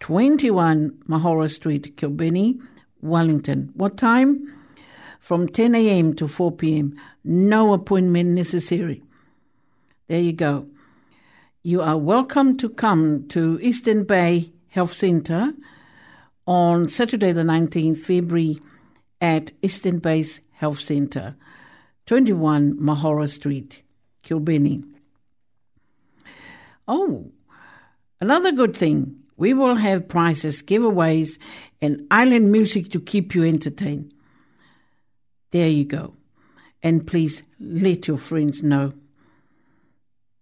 21 Mahora Street, Kilbenny, Wellington. What time? From 10 a.m. to 4 p.m. No appointment necessary. There you go. You are welcome to come to Eastern Bay Health Centre on Saturday, the 19th February at Eastern Bay Health Centre, 21 Mahora Street, Kilbenny. Oh, another good thing we will have prizes, giveaways, and island music to keep you entertained. There you go. And please let your friends know.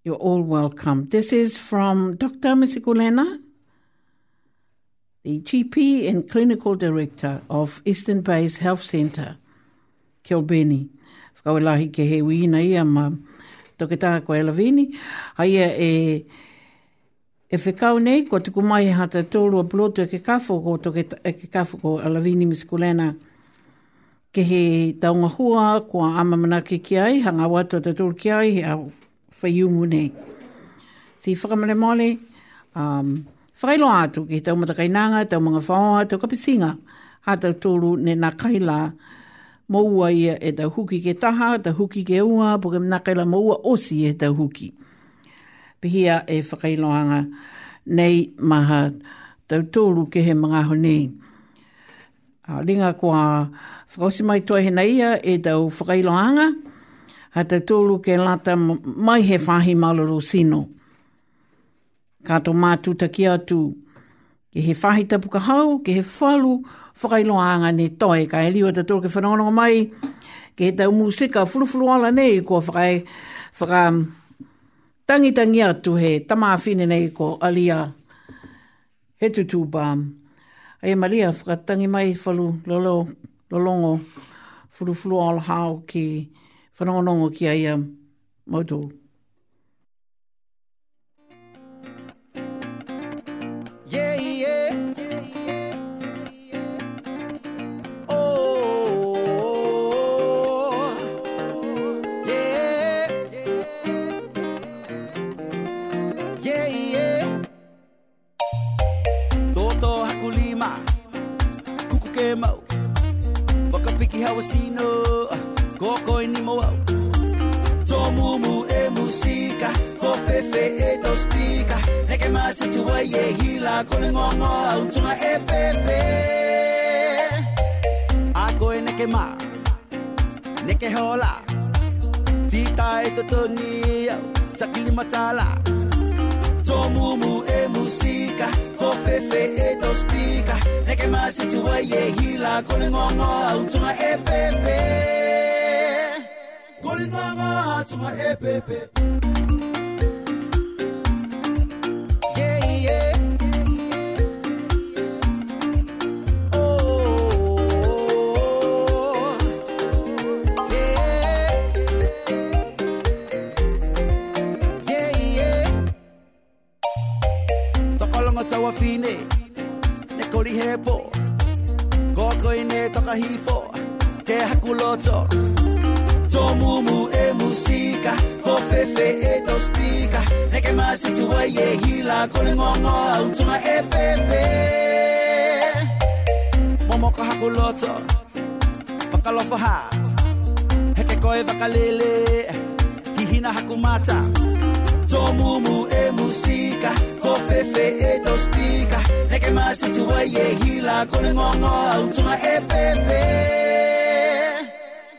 You're all welcome. This is from Dr. Misikulena, the GP and Clinical Director of Eastern Bay's Health Centre, Kilbeni. Whakawelahi ke he wina ia ma Tokitaa Koe Lavini. Haia e... Eh, E whekau nei, ko tuku mai e hata tōru a ploto e ke kafo ko toke e ke kafo ko a lawini miskulena. Ke he taunga hua, ko a amamana ki ki ai, hanga watu a tōru ki ai, he au whaiungu nei. Si whakamare mole, um, whailo atu ki tau mata kainanga, tau mga whaoha, tau kapisinga, hata tōru ne nā kaila moua ia e tau huki ke taha, tau huki ke ua, poke nā kaila moua osi e tau Tau huki pihia e whakailoanga nei maha tau tōru ke he mga honi. A ringa ko a whakausi mai toa he naia e tau whakailoanga ha tau tōru ke lata mai he whahi maloro sino. Ka to mātu ki atu ke he whahi tapu ka hau, ke he whalu whakailoanga ne toi. Ka e liwa tau ke whanongo mai ke he tau mūsika fulufulu nei ko whakai whakai tangitangi atu he tamāwhine nei ko alia he tutu bām. Ai malia whakatangi mai whalu lolo, lolongo furu furu al hao ki whanongonongo ki aia mautou. ako ni ngongo au Ako e neke ma, neke hola vita e totoni au, chakili matala Tomumu e musika, kofefe e tospika Neke ma situa ye hila, ako ni ngongo au tunga e pepe Kolingongo wafine ne kori hepo ko koi ne hifo ke hakuloto to mumu e musika ko fefe e to spika ne ke wa ye hila ko le ngongo au e pepe momo hakuloto ha koe vakalele hihina hakumata tomumu e musika ko fefe e to spika neke masitu wa ye hila kole ngongo au tunga e pepe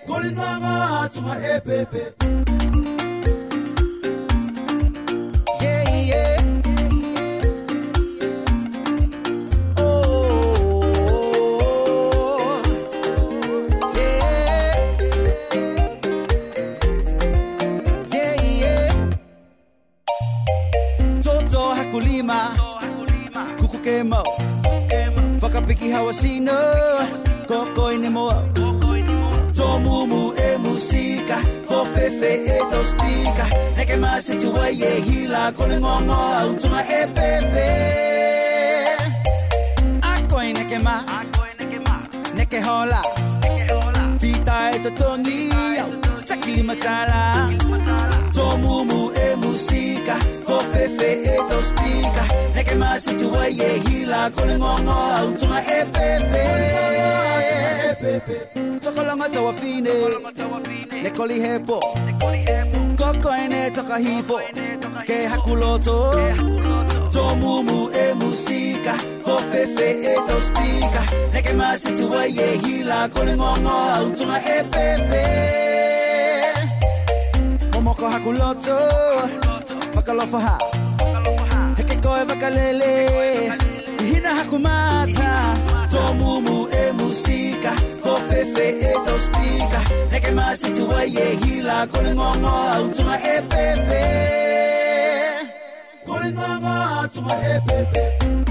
kole ngongo au tunga e pepe kemo Whakapiki hawasino Ko koko ne moa Tō mumu e musika Ko fefe e tō spika Neke māse tu wai e hila Ko ne ngongo au tunga e pepe A koe neke mā Neke hola Vita e tō tongi Takili matala Tō mumu pika ko fefe e to spika neke ke masi wa ye hila ko le ngongo au tunga e pepe pepe tokolonga tawa fine ne koli hepo koko ene toka hifo ke hakuloto to mumu e musika ko fefe e to spika neke ke masi wa ye hila ko le ngongo au tunga e pepe Momoko hakuloto, hakuloto vakalofaha vakalele, hina hakumata tomumu emusika kofefe etospika heke hila, yehila kolingongo autuma epepe kolingongo autuma epepe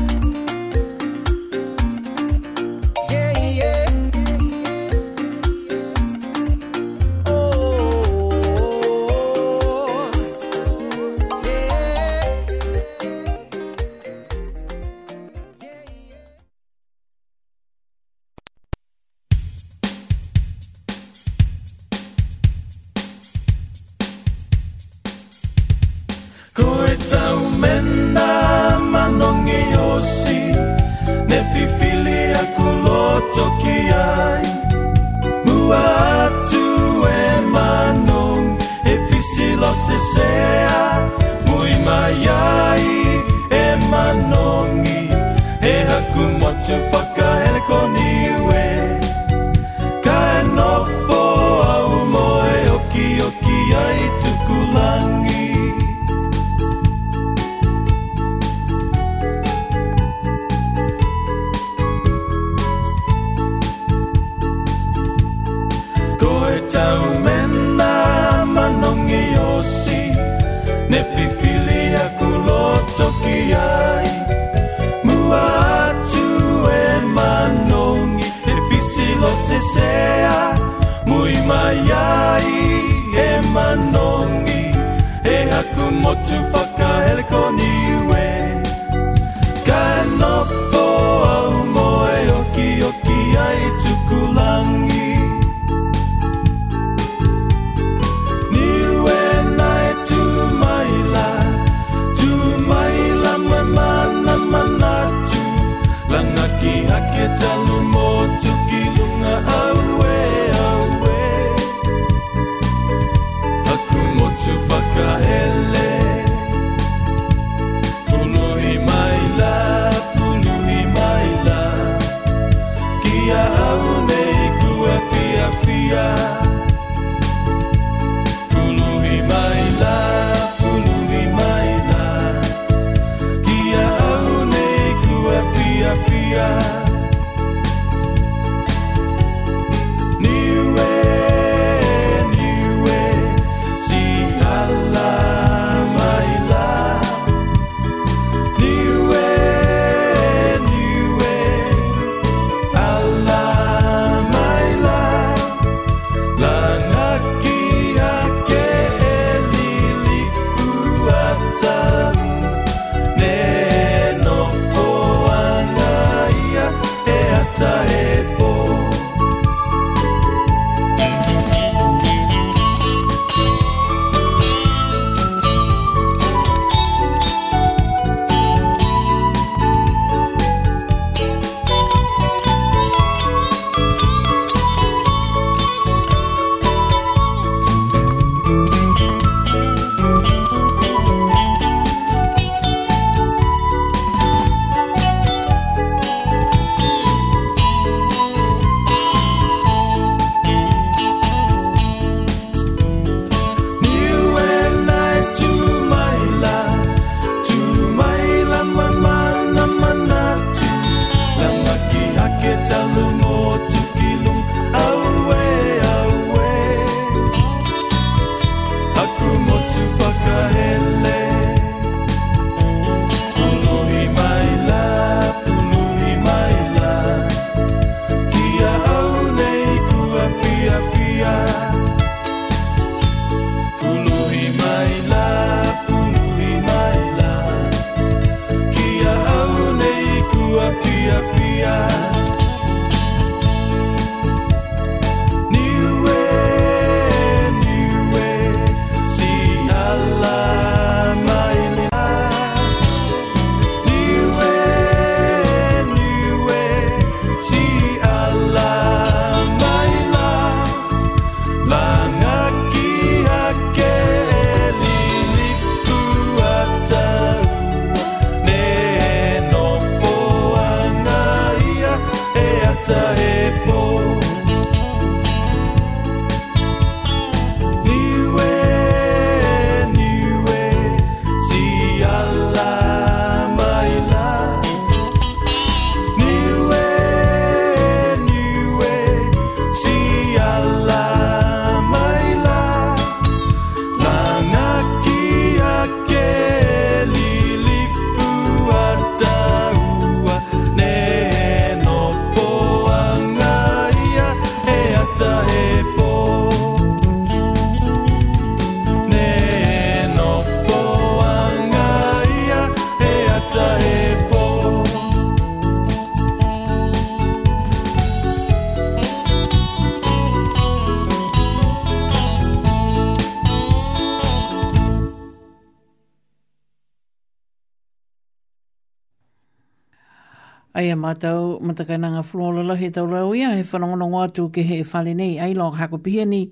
ia mātou matakainanga fulola lahi tau rau ia he whanongono ngātu ke he whale nei ai lo hako pihia ni.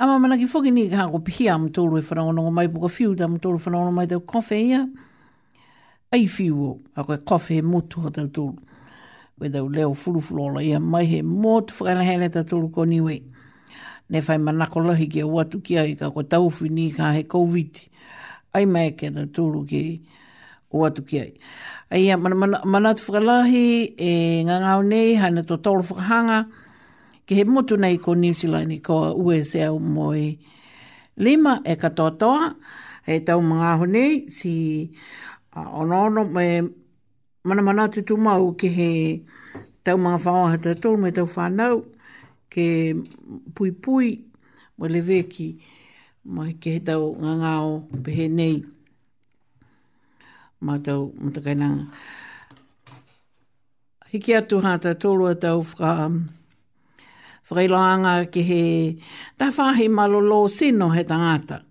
Ama manaki whoki ni ka hako pihia am tōru e whanongono mai puka fiu da am tōru whanongono mai tau kofi ia. Ai fiu o, a koe kofi he motu ha tau tōru. Koe tau leo fulu fulola ia mai he motu whakaila hele tau tōru ko niwe. Ne whai manako lahi ke watu kia i ka koe tau fi ni ka he COVID. Ai mai ke tau tōru ke ia o atu ki ai. Ai a mana, mana, mana atu whakalahi e ngā ngāo nei hana tō tōlo whakahanga ki he motu nei ko New Zealand ko USA o moi lima e katoa toa e tau mga ho nei si onono mana mana atu tū mau ki he tau mga whaoa hata tōlo me tau whanau ke pui pui mo leveki mai ke he tau ngā ngāo pehe nei mātou matakainanga. Hiki atu hāta tōlu atau whaka, um, whakailoanga ki he tawhahi malolo sino he tangata.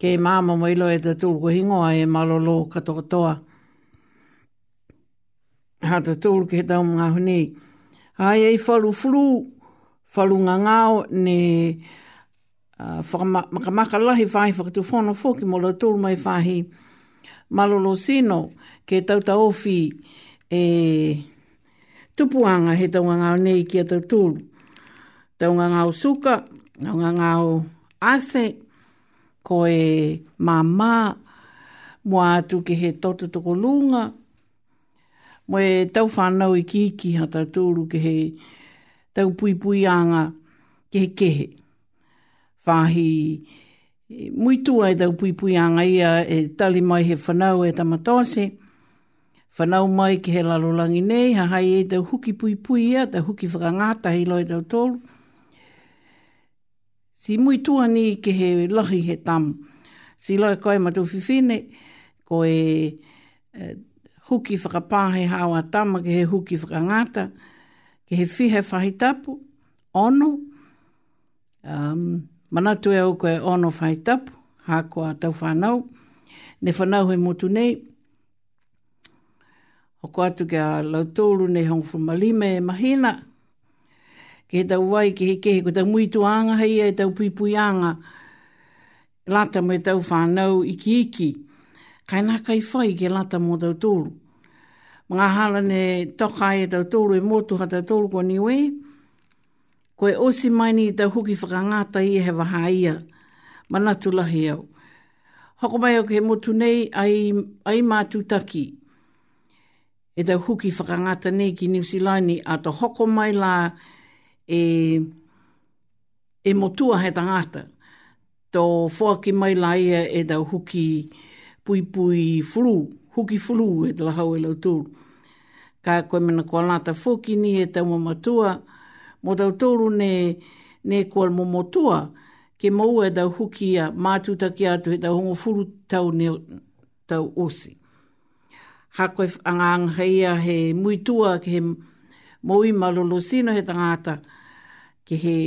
Ke māma mailo e te tūlu kuhingoa e malolo katokotoa. Hāta tūlu ki he tau mga huni. Hai ei whalu fulu, whalu ngā ngāo ne uh, whakamakalahi whai whakatu whono fōki mo tūlu mai whahi. Hai malolo sino ke tauta ofi e tupuanga he taunga nei ki a tautulu. Taunga ngāo suka, taunga ngāo ase, ko e mamā, mua atu ke he toto toko lunga, mo e tau whanau i kiki ha tautulu ke he tau pui pui anga ke he kehe. Whahi, mui tua e tau pui pui anga ia e tali mai he whanau e tamatose. Whanau mai ki he lalolangi nei, ha hai e tau huki pui pui ia, tau huki whakangata hei loi tau tolu. Si muitu ani ni ki he lahi he tam. Si loe koe matu fifine, koe e, huki uh, huki whakapahe hawa tama ki he huki whakangata, ki he he whahitapu, ono, um, Manatu e au koe ono whaitapu, hākoa tau whānau. Ne whanau he motu nei. Hoko atu kia lautolu nei hong fumalime e mahina. Ke he tau wai, ke he ke he, ko tau muitu anga hei e tau pui anga. Lata mo e tau whānau iki iki. Kai nā kai whai ke lata mo tau tolu. Mga hala ne tokai e tau tolu e motu ha tau tolu ko niwei. Ko e osi mai ni tau huki whakangata i he waha ia. Mana tu lahi au. Hoko mai au ke motu nei ai, ai mātu taki. E tau huki whakangata nei ki New Zealand a to hoko mai la e, e motua he tangata. To whuaki mai la ia e tau huki pui pui furu. Huki furu e te lahau e lau tūru. Ka koe mena kua lāta fōki ni e tau mamatua. e tau mamatua mo tau tōru ne, ne kua momotua, ke mau e tau huki a mātuta ki atu he tau hongo furu tau ne tau osi. Hakoe angang heia he muitua ke he moui malolo sino he tangata ke he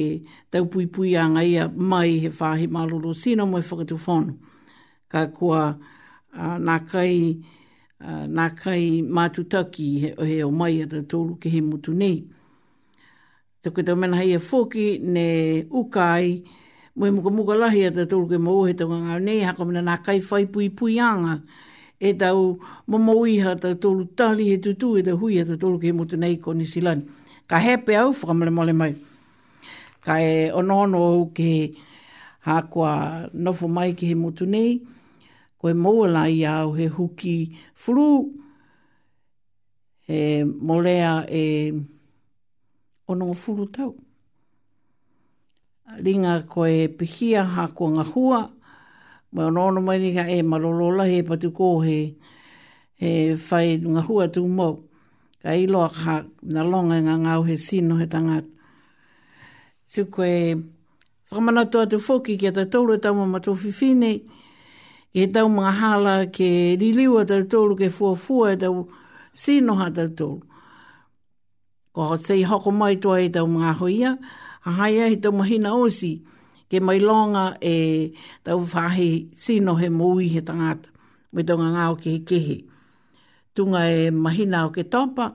tau pui pui anga ia mai he whahi malolo sino mo e whakatu whonu. Ka kua uh, nā kai, uh, kai mātutaki he, he o mai atatoru ke he mutu nei. Tuku tau mena hei e fōki ne ukai, mui muka muka lahi a tau tūruke mō he tau ngā nei haka mena nā kai whai pui pui anga. E tau momo uiha tau tūru tali he tutu e tau hui a tau tūruke mō tu nei koni silan. Ka hepe au whakamale mole mai. Ka e onono au ke hākua nofo mai ki he motu nei, Koe e mōla i au he huki furu, e molea e... Eh, o nō furu tau. Ringa ko e pihia ha ko ngā hua, mai ono ono mai ringa e eh, malolola he patu kō he, he whai ngā hua tū mau. Ka ilo a ka na longa ngā ngāu he sino he tangat. Tu koe whamanato atu fōki ki a tātoura tāma matofi fine, ki he tau mga hala ke liliwa a tātoura ke fuafua e tau sino ha tātoura. Ko sei hoko mai toa e tau mga hoia, a hai e tau mahina osi, ke mai longa e tau whahe sino he mui he tangata, mai tau o ke he kehe. Tunga e mahina o ke topa,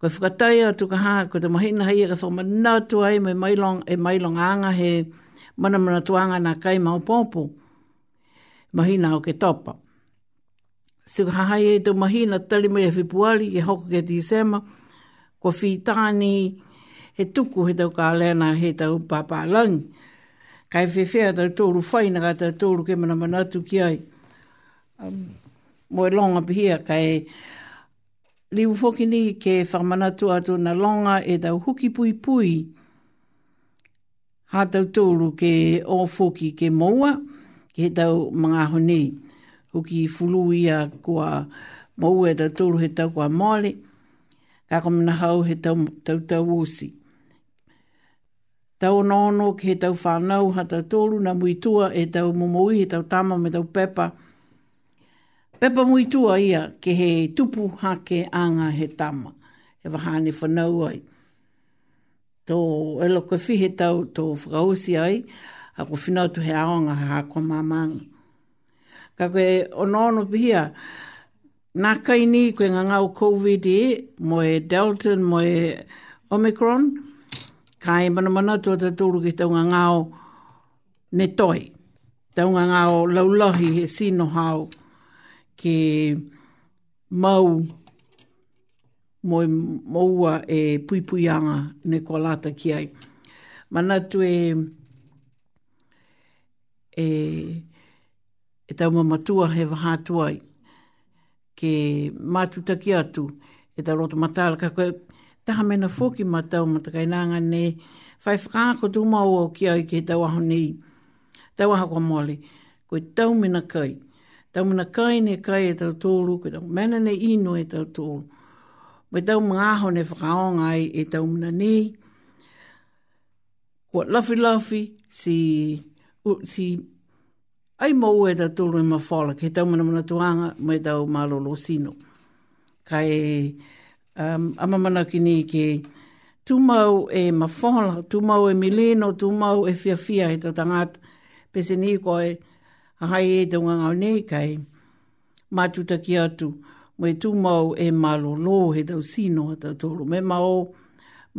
ko whakatai a tuka ha, ko te mahina hei e ka thoma nātu ai, mai mai long, e mai longa anga he mana mana tuanga nā kai maupopo, mahina o ke topa. Sika hahai e tau mahina tali mai e whipuari, e hoko ke tisema, hoko ke tisema, ko whitāni he tuku he tau ka lēna he tau papā lang. Kai whewhea tau tōru whaina ka tau tōru ke mana mana ki ai. Um, Moe longa pihia kai liu foki ni ke whamanatu atu na longa e tau huki pui pui. Ha tau tōru ke o foki ke moua ke he tau mga honi. Huki fulu ia kua moua e tau tōru he tau kua māle. Moua a ka mana hau he tau tau, tau usi. Tau nono ki he tau whanau ha tau tolu na muitua e tau mumui he tau tama me tau pepa. Pepa muitua ia ke he tupu hake anga he tama. He wahane whanau ai. Tō elo koe fi he tau tō whakausi ai, a koe whinau tu he aonga ha kwa mamanga. Ka koe onono pihia, ka Nā kai ni koe ngā ngau COVID e, mo e Delta, mo e Omicron, ka e mana mana tō te tūru ki tau ngā ngau ne toi, tau ngā ngau laulahi he sino hau ke mau mo e moua e puipuianga ne kua lata ki ai. Mana tu e, e, e tau mamatua he vahatua i ke mātutaki atu e ta roto matala ka koe taha mena fōki matau matakai nanga ne whai whakaako tū mau o ki ai ke tau aho nei tau aha kwa mole koe tau mena kai tau mena kai ne kai e tau tōru koe tau mena ne ino e tau tōru koe tau mga aho ne whakaonga ai e tau mena nei kua lafi lafi si si ai mo e da tolu e mafola, kei tau mana mana tuanga, mo e tau malolo sino. Kai um, amamana ki ni ke tumau e mafola, tumau e mileno, tumau e fiafia e tatangata, pese ni koe hai e te unga ngau nei kai matuta ki atu mo e tumau e malolo he tau sino a tau tolu. Me mao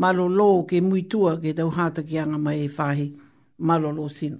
malolo ke muitua ke tau hata ki anga mai e whahi malolo sino.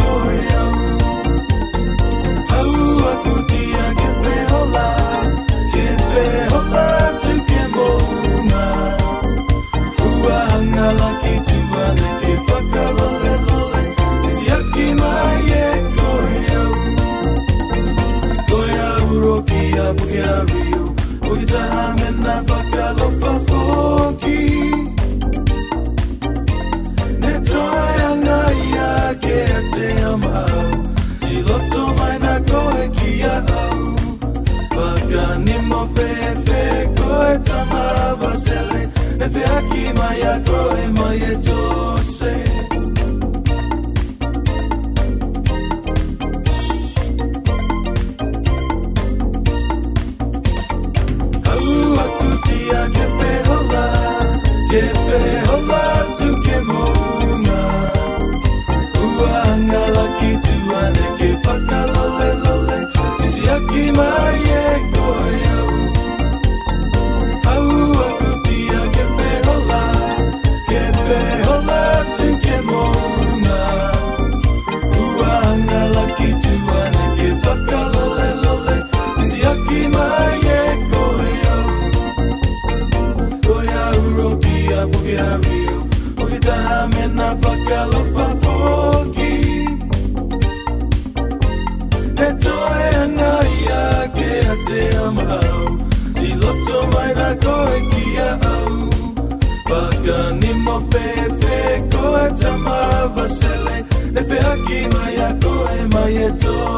bukira riyo ukitahame nafaka lofa foki netoa yanga mai yateama silotomaina koekia au pakanimo my Mayatoe, Mayetoe.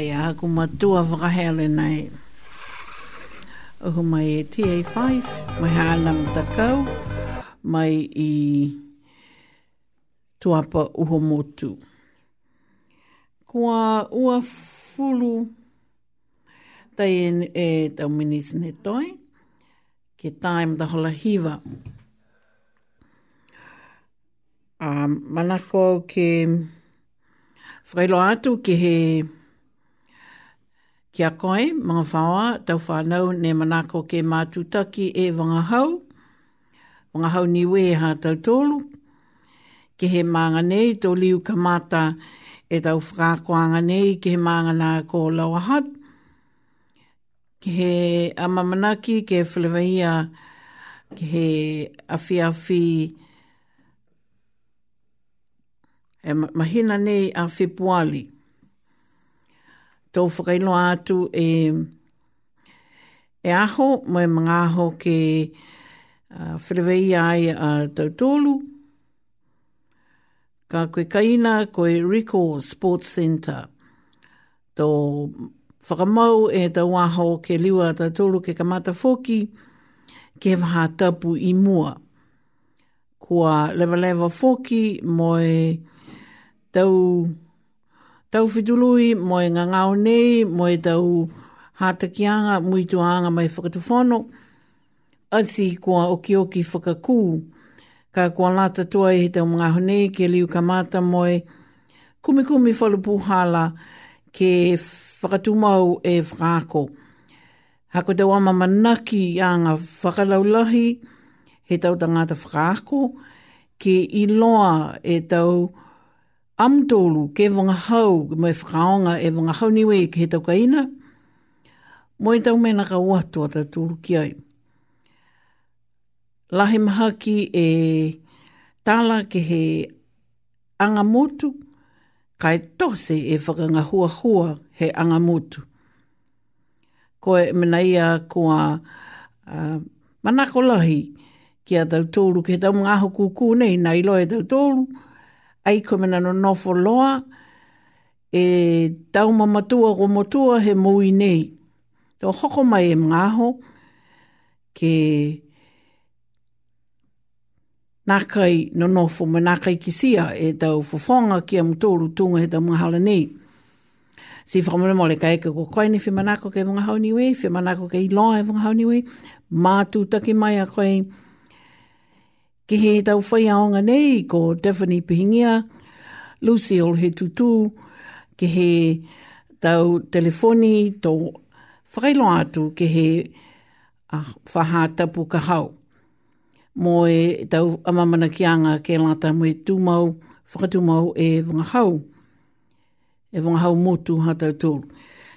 whai a haku matua whakahele nei. Uhu mai e TA5, mai hānam takau, mai i tuapa uho motu. Kua ua fulu tai e, e tau minis ne toi, ke taim da hola hiva. Um, manako ke whailo atu ke he... Kia koe, mga whaoa, tau whanau ne manako ke mātutaki e wangahau. Wangahau ni we ha tau tolu. Ke he maanga nei, tō liu kamata e tau whakakoanga nei, ke he maanga nā ko lauahat. Ke he amamanaki, ke he whilewaia, ke he awhiawhi, e mahina nei a whipuali. Ke he tō whakailo atu e, e aho, mai mga aho ke uh, whirewei ai a uh, tautolu. Ka koe kaina koe Rico Sports Center. Tō whakamau e tau aho ke liwa tautolu ke kamata foki ke waha tapu i mua. Kua lewa lewa foki moe tau tau fitului mo e ngangau nei, mo e tau hatakianga, muituanga mai whakatufono, asi kua oki oki whakakū. Ka kua lata tua e he tau mga hone, ke liu kamata moe, kumi kumi whalupu hala ke whakatumau e whakako. Hako tau ama manaki a ngā whakalaulahi, he tau tangata whakako, ke iloa e tau whakako, am amtolu ke vanga hau mai whakaonga e vanga hau niwe i ke tau kaina. Moi tau mena ka watua ta tūru ki ai. Lahe maha ki e tāla ke he angamotu, kai tose e whakanga hua hua he angamotu. Ko e mena ia kua uh, manako lahi ki a tau tōru, ke tau mga aho kūkū nei, nei loe tau tōru, ai kome nano nofo loa, e tau mamatua o motua he mui nei. Tō hoko mai e mngaho, ke nākai no nofo, me nākai ki sia, e tau fofonga ki a mutoru tunga he tau mngahala nei. Si whakamana mole ka eka ko koe ni whi manako ke vunga hauniwe, whi manako ke iloa e vunga hauniwe, mātū taki mai a koe, Ki he tau whai aonga nei ko Daphne Pihingia, Lucille he tutu, ki he tau telefoni tō whakailo atu ki he a, whaha tapu ka Mo e tau amamana ki anga ke lata mo e tūmau, whakatūmau e vunga hau. E vunga hau motu hata tūl.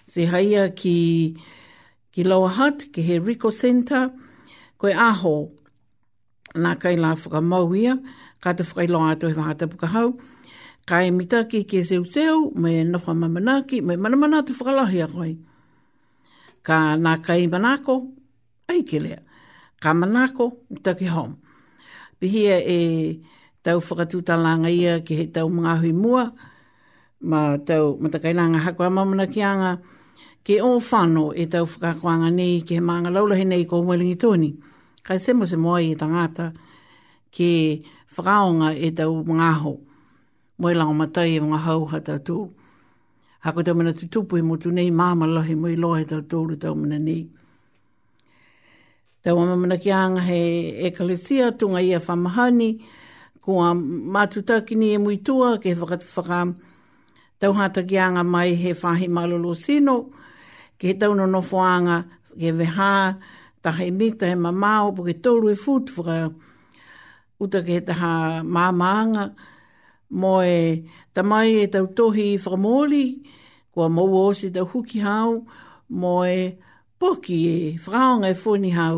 Se haia ki, ki Lower ki he Rico Center, koe aho nā kai la whakamau ia, ka te whakailo ato e whakata pukahau, ka e mitaki ke seu teo, me nofa mamanaki, me mana mana te whakalahi a koi. Ka nā kai manako, ai ke lea, ka manako, ki hom. Pihia e, e tau whakatutalanga ia ki he tau mga hui mua, ma tau matakainanga hakoa anga, ke o whano e tau whakakoanga nei ke he maanga laulahi nei ko mwelingi tōni kai semo se moa i tangata ke whakaonga e tau ngāho. Moe lango matai e wanga hau hata tū. Hako tau mana tutupu e motu nei māma lahi moe loa e tau tōru tau mana nei. Tau ama mana ki anga he e kalesia tunga ia whamahani kua mātutaki ni e muitua ke whakatu whaka tau hata ki anga mai he whahi malolo sino ke tau no nofoanga ke wehaa tahe mita he mamao, poke tolu e futu fra uta ke taha mamanga, mo e tamai e tau tohi i whamoli, kua mo o se tau huki hau, mo e poki e whaonga e whoni hau,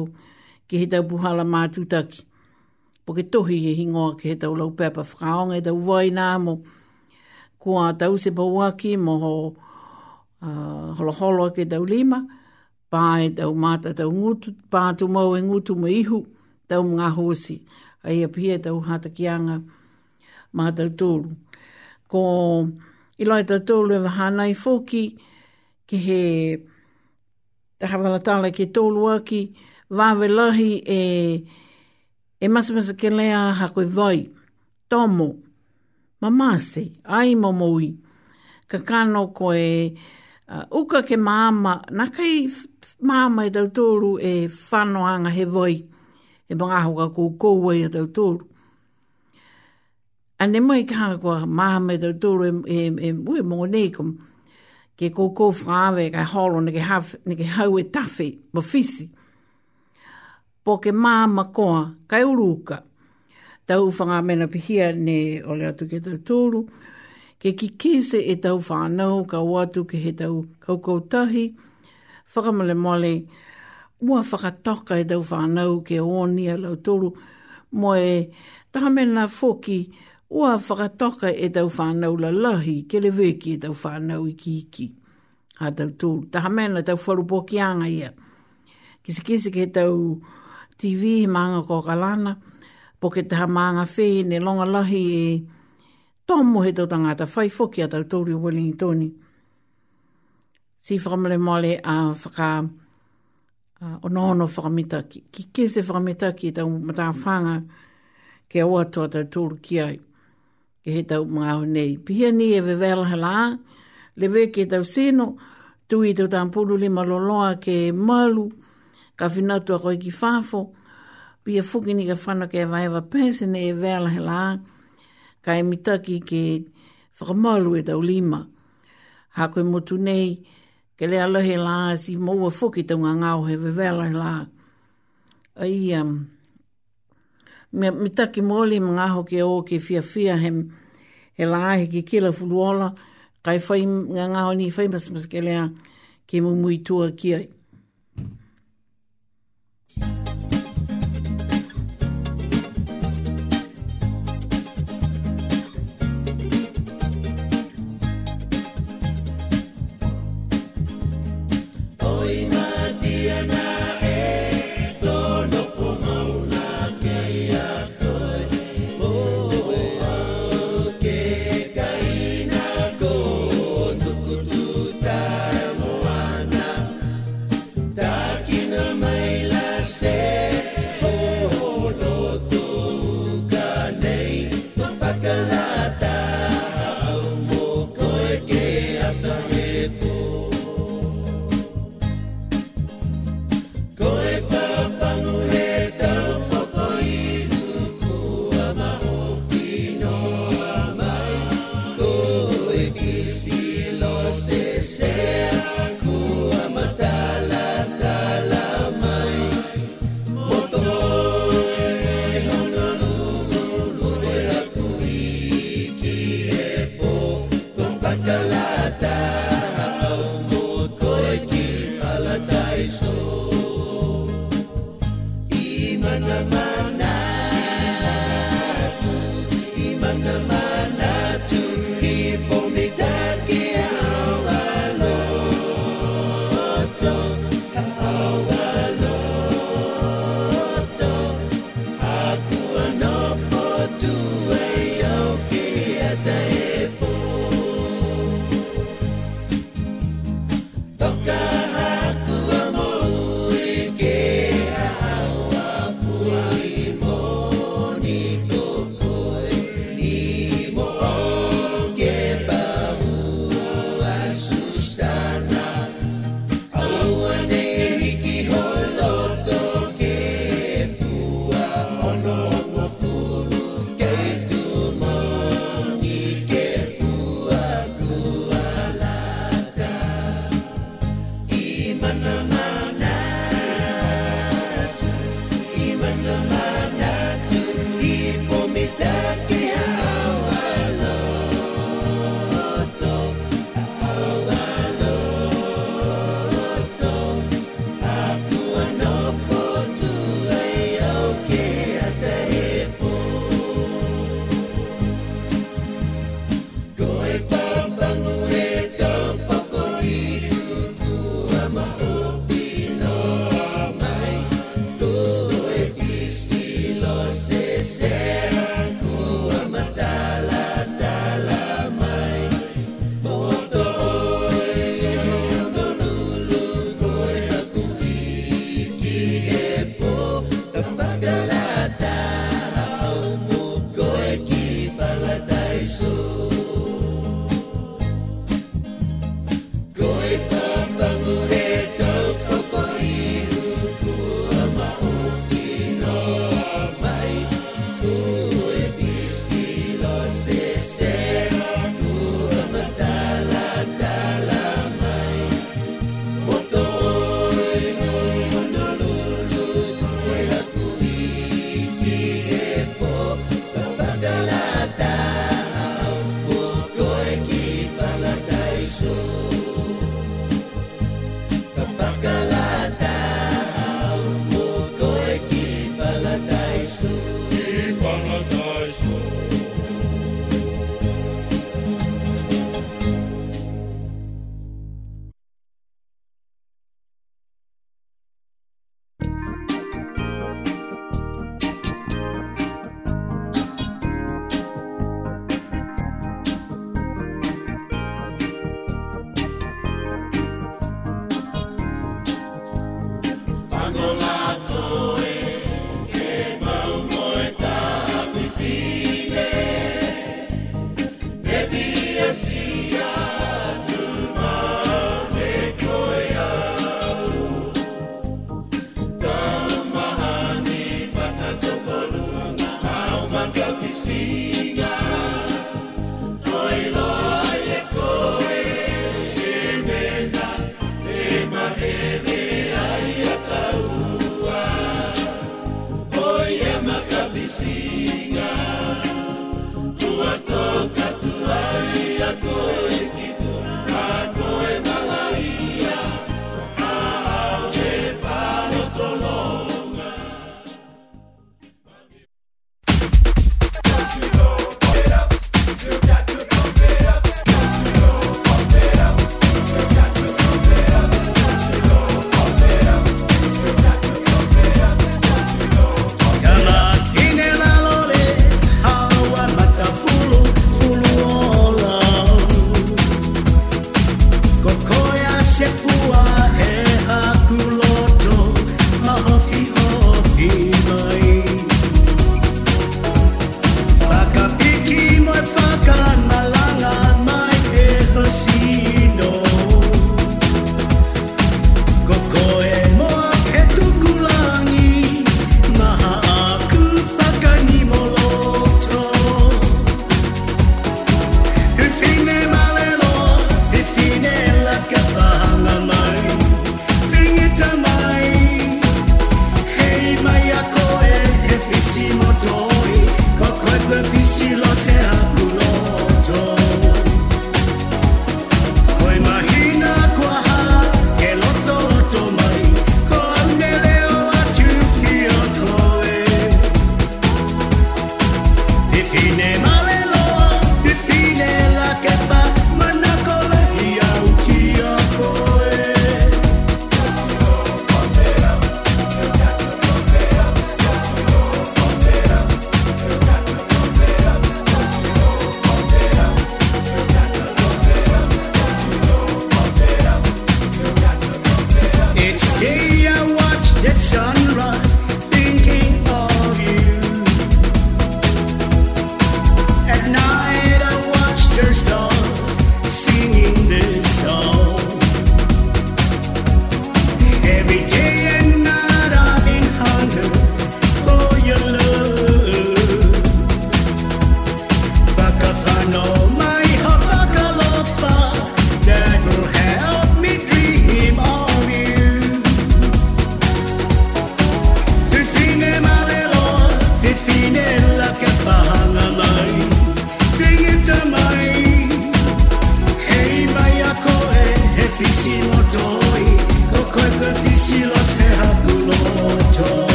ki he tau puhala mātutaki. Poke tohi e hingoa ki he tau laupepa whaonga e tau wai nā mo, kua tau se pauaki mo ho ah, holoholo ke tau lima, pāe tau mata tau ngutu, pātu mau e ngutu mo ihu tau mga hosi. Ai a pia tau hata ki anga mata tūru. Ko ilai tau tūru e wahanai fōki ki he tahawalatala ki tōlu aki, wāwe lahi e, e masamasa ke lea ha koe vai, tomo, mamase, ai momoi, ka kano e, uh, uka ke māma, nā kai māma i tau tōru e whanoanga he voi, e mga ahoka kō kōua i tau tōru. A ne mai ka kua māma i tau tōru e, e, e ue mō nei kum, ke kō kō whaave ka holo ne ke, haf, ne ke hau e tawhi, mo fisi. Po ke māma koa, kai uruka, tau whanga mena pihia ne ole atu ke tau tōru, ke ki kise e tau whānau ka watu ke he tau kaukautahi, whakamale mole, e ua whakatoka e tau whānau ke onia lau tolu, mo e tahamena foki ua whakatoka e tau whānau la lahi ke le weki e tau whānau i ki iki. Ha tau tolu, tahamena tau wharupo poki anga ia. Kise kise ke tau TV, maanga kōkalana, po ke taha maanga whee, ne longa lahi e tomo he tau tangata, whai whoki a tau tōri wiling tōni. Si whakamale male a whaka a onohono whakamita ki, ki kese whakamita ki tau mata whanga ke oa tua tau tōru ki ai. Ke he tau mga ahu nei. Pihia ni e wewele hala, le we ke tau seno, tu i tau tāmpuru lima loloa ke malu, ka whinatua koe ki whafo, pia fukini ka whana ke vaiva pēsene e wewele hala, ke kai mitaki ke whakamalu e tau lima. Ha koe motu nei, ke lea lahe la si maua whuki tau ngā ngāo he vevela la. Ai, um, me, me taki mōli ma ngāho ke o ke fia fia he, he la he ke kila fuluola, kai whai ngā ngāo ni whai mas mas ke lea ke mumui tua ki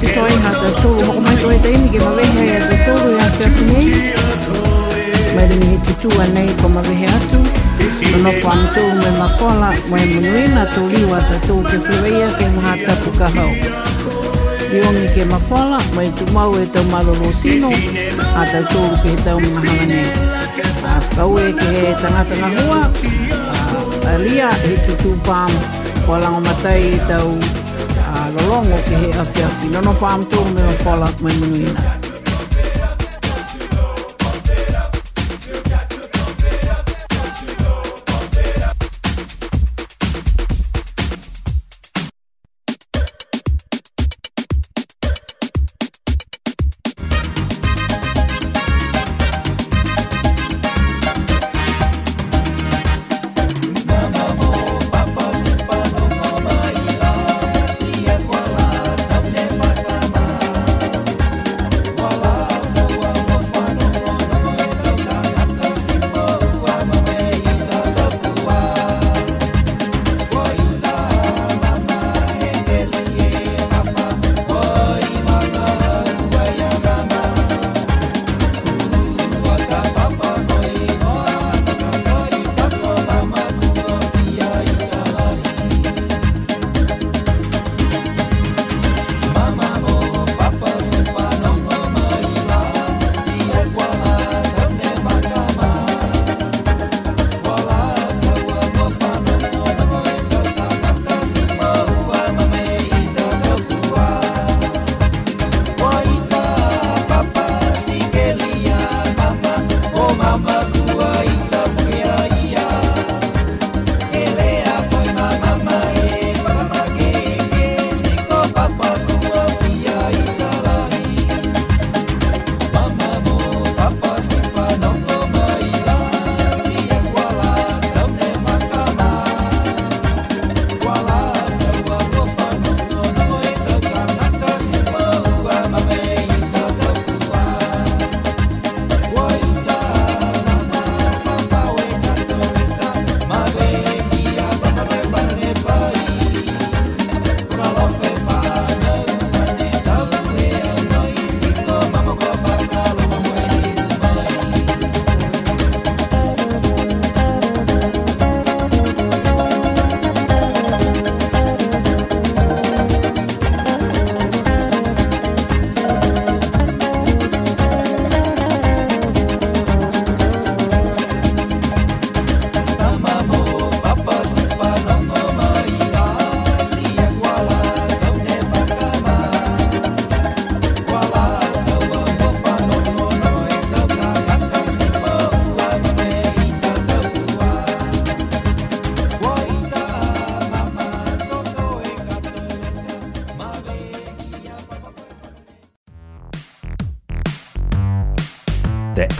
se toi ha da to ho mai toi te ni ke ma ve he da to ru ya te ni mai ni he tu tu ane ko ma ve he atu no no fan to me ma fola mo e mo ni na to li wa ta to ke se ve ya ke ma ta pu ka ho ni o ni ke ma fola mo e tu ma o e te ma lo sino a ta to ke te o ma ha ni a fa o e ke he tanga tanga hua a lia he tu tu pam Kuala ngomatai tau wrong up here, if you feel. No farm to me, fall like me, me,